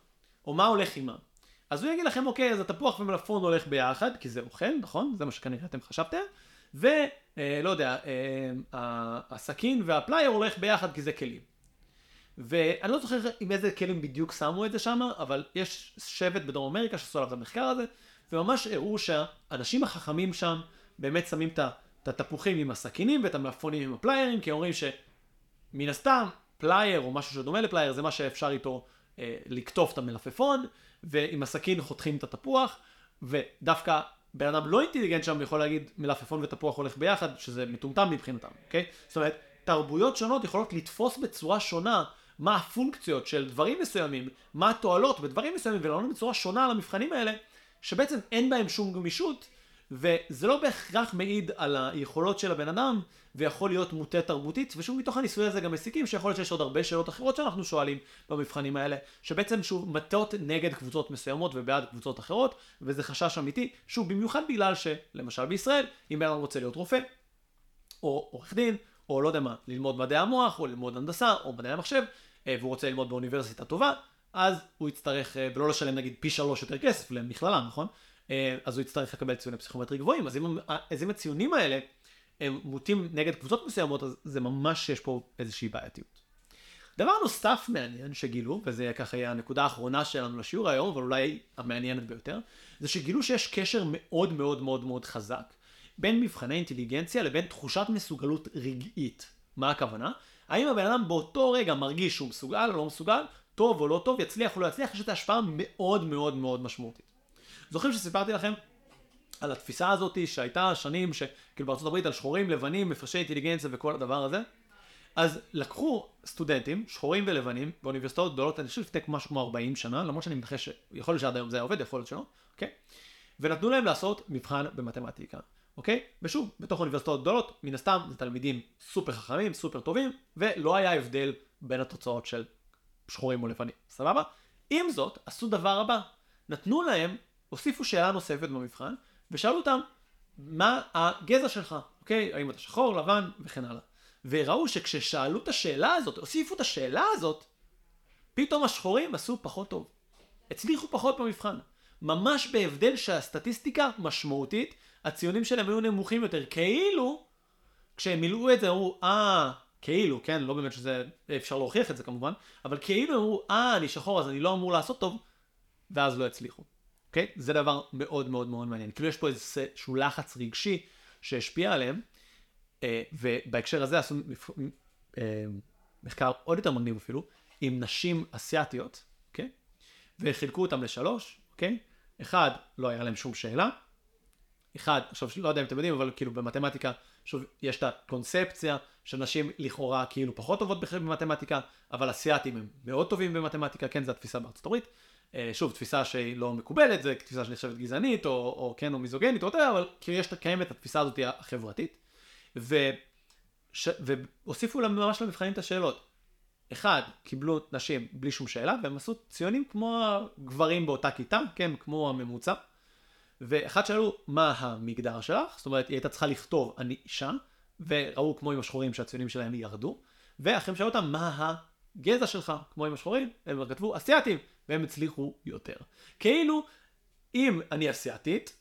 או מה הולך עם מה. אז הוא יגיד לכם, אוקיי, אז התפוח ומלפפון הולך ביחד, כי זה אוכל, נכון? זה מה שכנראה אתם חשבתם. ולא אה, יודע, אה, הסכין והפלייר הולך ביחד כי זה כלים. ואני לא זוכר עם איזה כלים בדיוק שמו את זה שם, אבל יש שבט בדרום אמריקה שעשו עליו את המחקר הזה, וממש הראו שהאנשים החכמים שם באמת שמים את התפוחים עם הסכינים ואת המלפפונים עם הפליירים, כי אומרים שמן הסתם פלייר או משהו שדומה לפלייר זה מה שאפשר איתו אה, לקטוף את המלפפון, ועם הסכין חותכים את התפוח, ודווקא בן אדם לא אינטליגנט שם יכול להגיד מלפפון ותפוח הולך ביחד, שזה מטומטם מבחינתם, אוקיי? זאת אומרת, תרבויות שונות יכולות לתפוס בצורה שונה מה הפונקציות של דברים מסוימים, מה התועלות בדברים מסוימים, ולענות בצורה שונה על המבחנים האלה, שבעצם אין בהם שום גמישות, וזה לא בהכרח מעיד על היכולות של הבן אדם, ויכול להיות מוטה תרבותית, ושוב מתוך הניסוי הזה גם מסיקים שיכול להיות שיש עוד הרבה שאלות אחרות שאנחנו שואלים במבחנים האלה, שבעצם שוב מטות נגד קבוצות מסוימות ובעד קבוצות אחרות, וזה חשש אמיתי, שוב במיוחד בגלל שלמשל בישראל, אם אדם רוצה להיות רופא, או עורך דין, או לא יודע מה, ללמוד מדעי המוח, או ללמוד הנדסה, או מדעי המחשב, אה, והוא רוצה ללמוד באוניברסיטה טובה, אז הוא יצטרך, אה, ולא לשלם נגיד פי שלוש יותר כסף למכללה, נכון? אה, אז הוא יצטרך לקבל ציוני פסיכומטרי גבוהים, אז אם, אז אם הציונים האלה מוטים נגד קבוצות מסוימות, אז זה ממש יש פה איזושהי בעייתיות. דבר נוסף מעניין שגילו, וזה ככה יהיה הנקודה האחרונה שלנו לשיעור היום, אבל אולי המעניינת ביותר, זה שגילו שיש קשר מאוד מאוד מאוד מאוד חזק בין מבחני אינטליגנציה לבין תחושת מסוגלות רגעית. מה הכוונה? האם הבן אדם באותו רגע מרגיש שהוא מסוגל או לא מסוגל, טוב או לא טוב, יצליח או לא יצליח, יש את ההשפעה מאוד מאוד מאוד משמעותית. זוכרים שסיפרתי לכם על התפיסה הזאת שהייתה שנים, שכאילו בארצות הברית על שחורים, לבנים, מפרשי אינטליגנציה וכל הדבר הזה? אז לקחו סטודנטים, שחורים ולבנים, באוניברסיטאות גדולות, אני חושב לפני משהו כמו 40 שנה, למרות שאני מנחש שיכול להיות שעד היום זה היה עובד, יכול להיות שלא, אוקיי? ונתנו להם לעשות מבחן במתמטיקה, אוקיי? ושוב, בתוך אוניברסיטאות גדולות, מן הסתם זה תלמידים סופר חכמים, סופר טובים, ולא היה הבדל בין התוצאות של שחורים או לבנים, סבבה? עם זאת, עשו דבר הבא, נתנו להם, הוסיפו שאלה נוספת במבחן, ושאלו אותם, מה הגזע שלך, אוקיי? האם אתה שחור, לבן וכן הלאה. וראו שכששאלו את השאלה הזאת, הוסיפו את השאלה הזאת, פתאום השחורים עשו פחות טוב. הצליחו פחות במבחן. ממש בהבדל שהסטטיסטיקה משמעותית, הציונים שלהם היו נמוכים יותר. כאילו, כשהם מילאו את זה, אמרו, אה, כאילו, כן, לא באמת שזה, אפשר להוכיח את זה כמובן, אבל כאילו אמרו, אה, אני שחור אז אני לא אמור לעשות טוב, ואז לא הצליחו. אוקיי? זה דבר מאוד מאוד מאוד מעניין. כאילו יש פה איזשהו לחץ רגשי שהשפיע עליהם, אה, ובהקשר הזה עשו אה, מחקר עוד יותר מגניב אפילו, עם נשים אסיאתיות, אוקיי? וחילקו אותם לשלוש, אוקיי? אחד, לא היה להם שום שאלה. אחד, עכשיו לא יודע אם אתם יודעים, אבל כאילו במתמטיקה, שוב, יש את הקונספציה שנשים לכאורה כאילו פחות טובות במתמטיקה, אבל אסיאתים הם מאוד טובים במתמטיקה, כן, זו התפיסה בארצות הברית. אה, שוב, תפיסה שהיא לא מקובלת, זו תפיסה שנחשבת גזענית, או, או כן, או מיזוגנית, או יותר, אבל כאילו יש, קיימת התפיסה הזאת החברתית. ו... ש... והוסיפו להם ממש למבחנים את השאלות. אחד, קיבלו נשים בלי שום שאלה, והם עשו ציונים כמו הגברים באותה כיתה, כן, כמו הממוצע. ואחד שאלו, מה המגדר שלך? זאת אומרת, היא הייתה צריכה לכתוב, אני אישה, וראו כמו עם השחורים שהציונים שלהם ירדו. ואחרים שאלו אותם, מה הגזע שלך? כמו עם השחורים, הם כתבו אסיאתים, והם הצליחו יותר. כאילו, אם אני אסיאתית,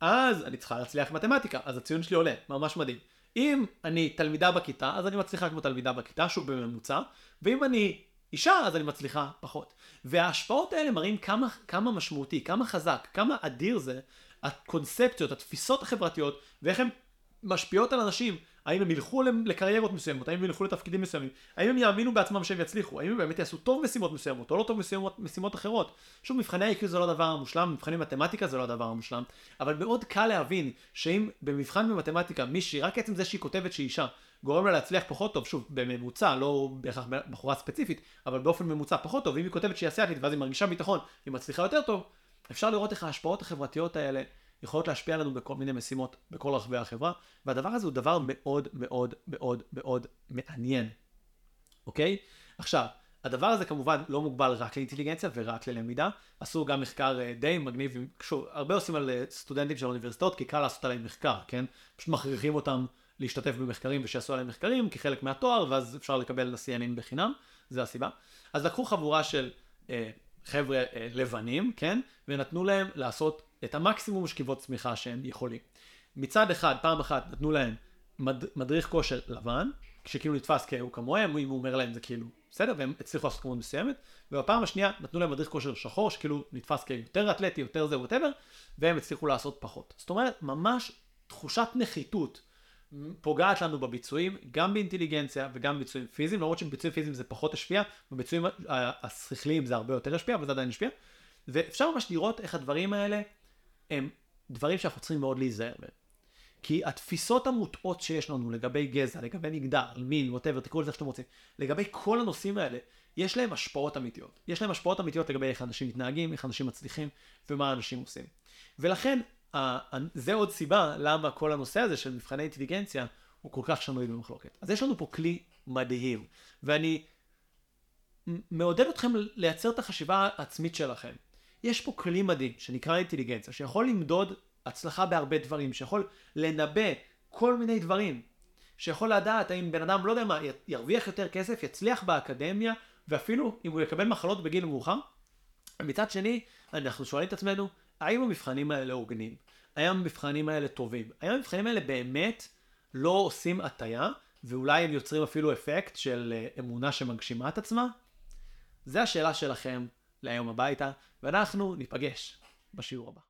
אז אני צריכה להצליח מתמטיקה, אז הציון שלי עולה, ממש מדהים. אם אני תלמידה בכיתה, אז אני מצליחה כמו תלמידה בכיתה, שוב בממוצע, ואם אני אישה, אז אני מצליחה פחות. וההשפעות האלה מראים כמה, כמה משמעותי, כמה חזק, כמה אדיר זה, הקונספציות, התפיסות החברתיות, ואיך הן משפיעות על אנשים. האם הם ילכו לקריירות מסוימות, האם הם ילכו לתפקידים מסוימים, האם הם יאמינו בעצמם שהם יצליחו, האם הם באמת יעשו טוב משימות מסוימות או לא טוב משימות, משימות אחרות. שוב, מבחני IQ זה לא הדבר המושלם, מבחני מתמטיקה זה לא הדבר המושלם, אבל מאוד קל להבין שאם במבחן במתמטיקה מישהי, רק עצם זה שהיא כותבת שהיא אישה, גורם לה להצליח פחות טוב, שוב, בממוצע, לא בהכרח בחורה ספציפית, אבל באופן ממוצע פחות טוב, אם היא כותבת שהיא אסיאתית ואז היא מרגישה ביטחון, היא מצליחה יותר טוב, אפשר לראות איך ההשפעות החברתיות האלה יכולות להשפיע עלינו בכל מיני משימות בכל רחבי החברה, והדבר הזה הוא דבר מאוד מאוד מאוד מאוד מעניין, אוקיי? עכשיו, הדבר הזה כמובן לא מוגבל רק לאינטליגנציה ורק ללמידה, עשו גם מחקר אה, די מגניב, שוב, הרבה עושים על אה, סטודנטים של האוניברסיטאות, כי קל לעשות עליהם מחקר, כן? פשוט מכריחים אותם להשתתף במחקרים ושיעשו עליהם מחקרים כחלק מהתואר, ואז אפשר לקבל ל-CNN בחינם, זה הסיבה. אז לקחו חבורה של אה, חבר'ה אה, לבנים, כן? ונתנו להם לעשות את המקסימום שכיבות צמיחה שהם יכולים. מצד אחד, פעם אחת נתנו להם מד, מדריך כושר לבן, שכאילו נתפס כהוא כמוהם, אם הוא אומר להם זה כאילו בסדר, והם הצליחו לעשות כמות מסוימת, ובפעם השנייה נתנו להם מדריך כושר שחור, שכאילו נתפס כיותר אתלטי, יותר זה וואטאבר, והם הצליחו לעשות פחות. זאת אומרת, ממש תחושת נחיתות פוגעת לנו בביצועים, גם באינטליגנציה וגם בביצועים פיזיים, למרות שבביצועים פיזיים זה פחות השפיע, בביצועים השכליים זה הרבה יותר השפיע, אבל זה עדיין השפיע. ואפשר ממש לראות איך הדברים האלה הם דברים שאנחנו צריכים מאוד להיזהר בהם. כי התפיסות המוטעות שיש לנו לגבי גזע, לגבי מגדר, מין, ווטאבר, תקראו לזה איך שאתם רוצים, לגבי כל הנושאים האלה, יש להם השפעות אמיתיות. יש להם השפעות אמיתיות לגבי איך אנשים מתנהגים, איך אנשים מצליחים, ומה אנשים עושים. ולכן, זה עוד סיבה למה כל הנושא הזה של מבחני אינטליגנציה הוא כל כך שנוי במחלוקת. אז יש לנו פה כלי מדהים, ואני מעודד אתכם לייצר את החשיבה העצמית שלכם. יש פה כלי מדהים שנקרא אינטליגנציה, שיכול למדוד הצלחה בהרבה דברים, שיכול לנבא כל מיני דברים, שיכול לדעת האם בן אדם, לא יודע מה, ירוויח יותר כסף, יצליח באקדמיה, ואפילו אם הוא יקבל מחלות בגיל מאוחר. ומצד שני, אנחנו שואלים את עצמנו, האם המבחנים האלה הוגנים? האם המבחנים האלה טובים? האם המבחנים האלה באמת לא עושים הטיה, ואולי הם יוצרים אפילו אפקט של אה, אמונה שמגשימה את עצמה? זו השאלה שלכם להיום הביתה, ואנחנו ניפגש בשיעור הבא.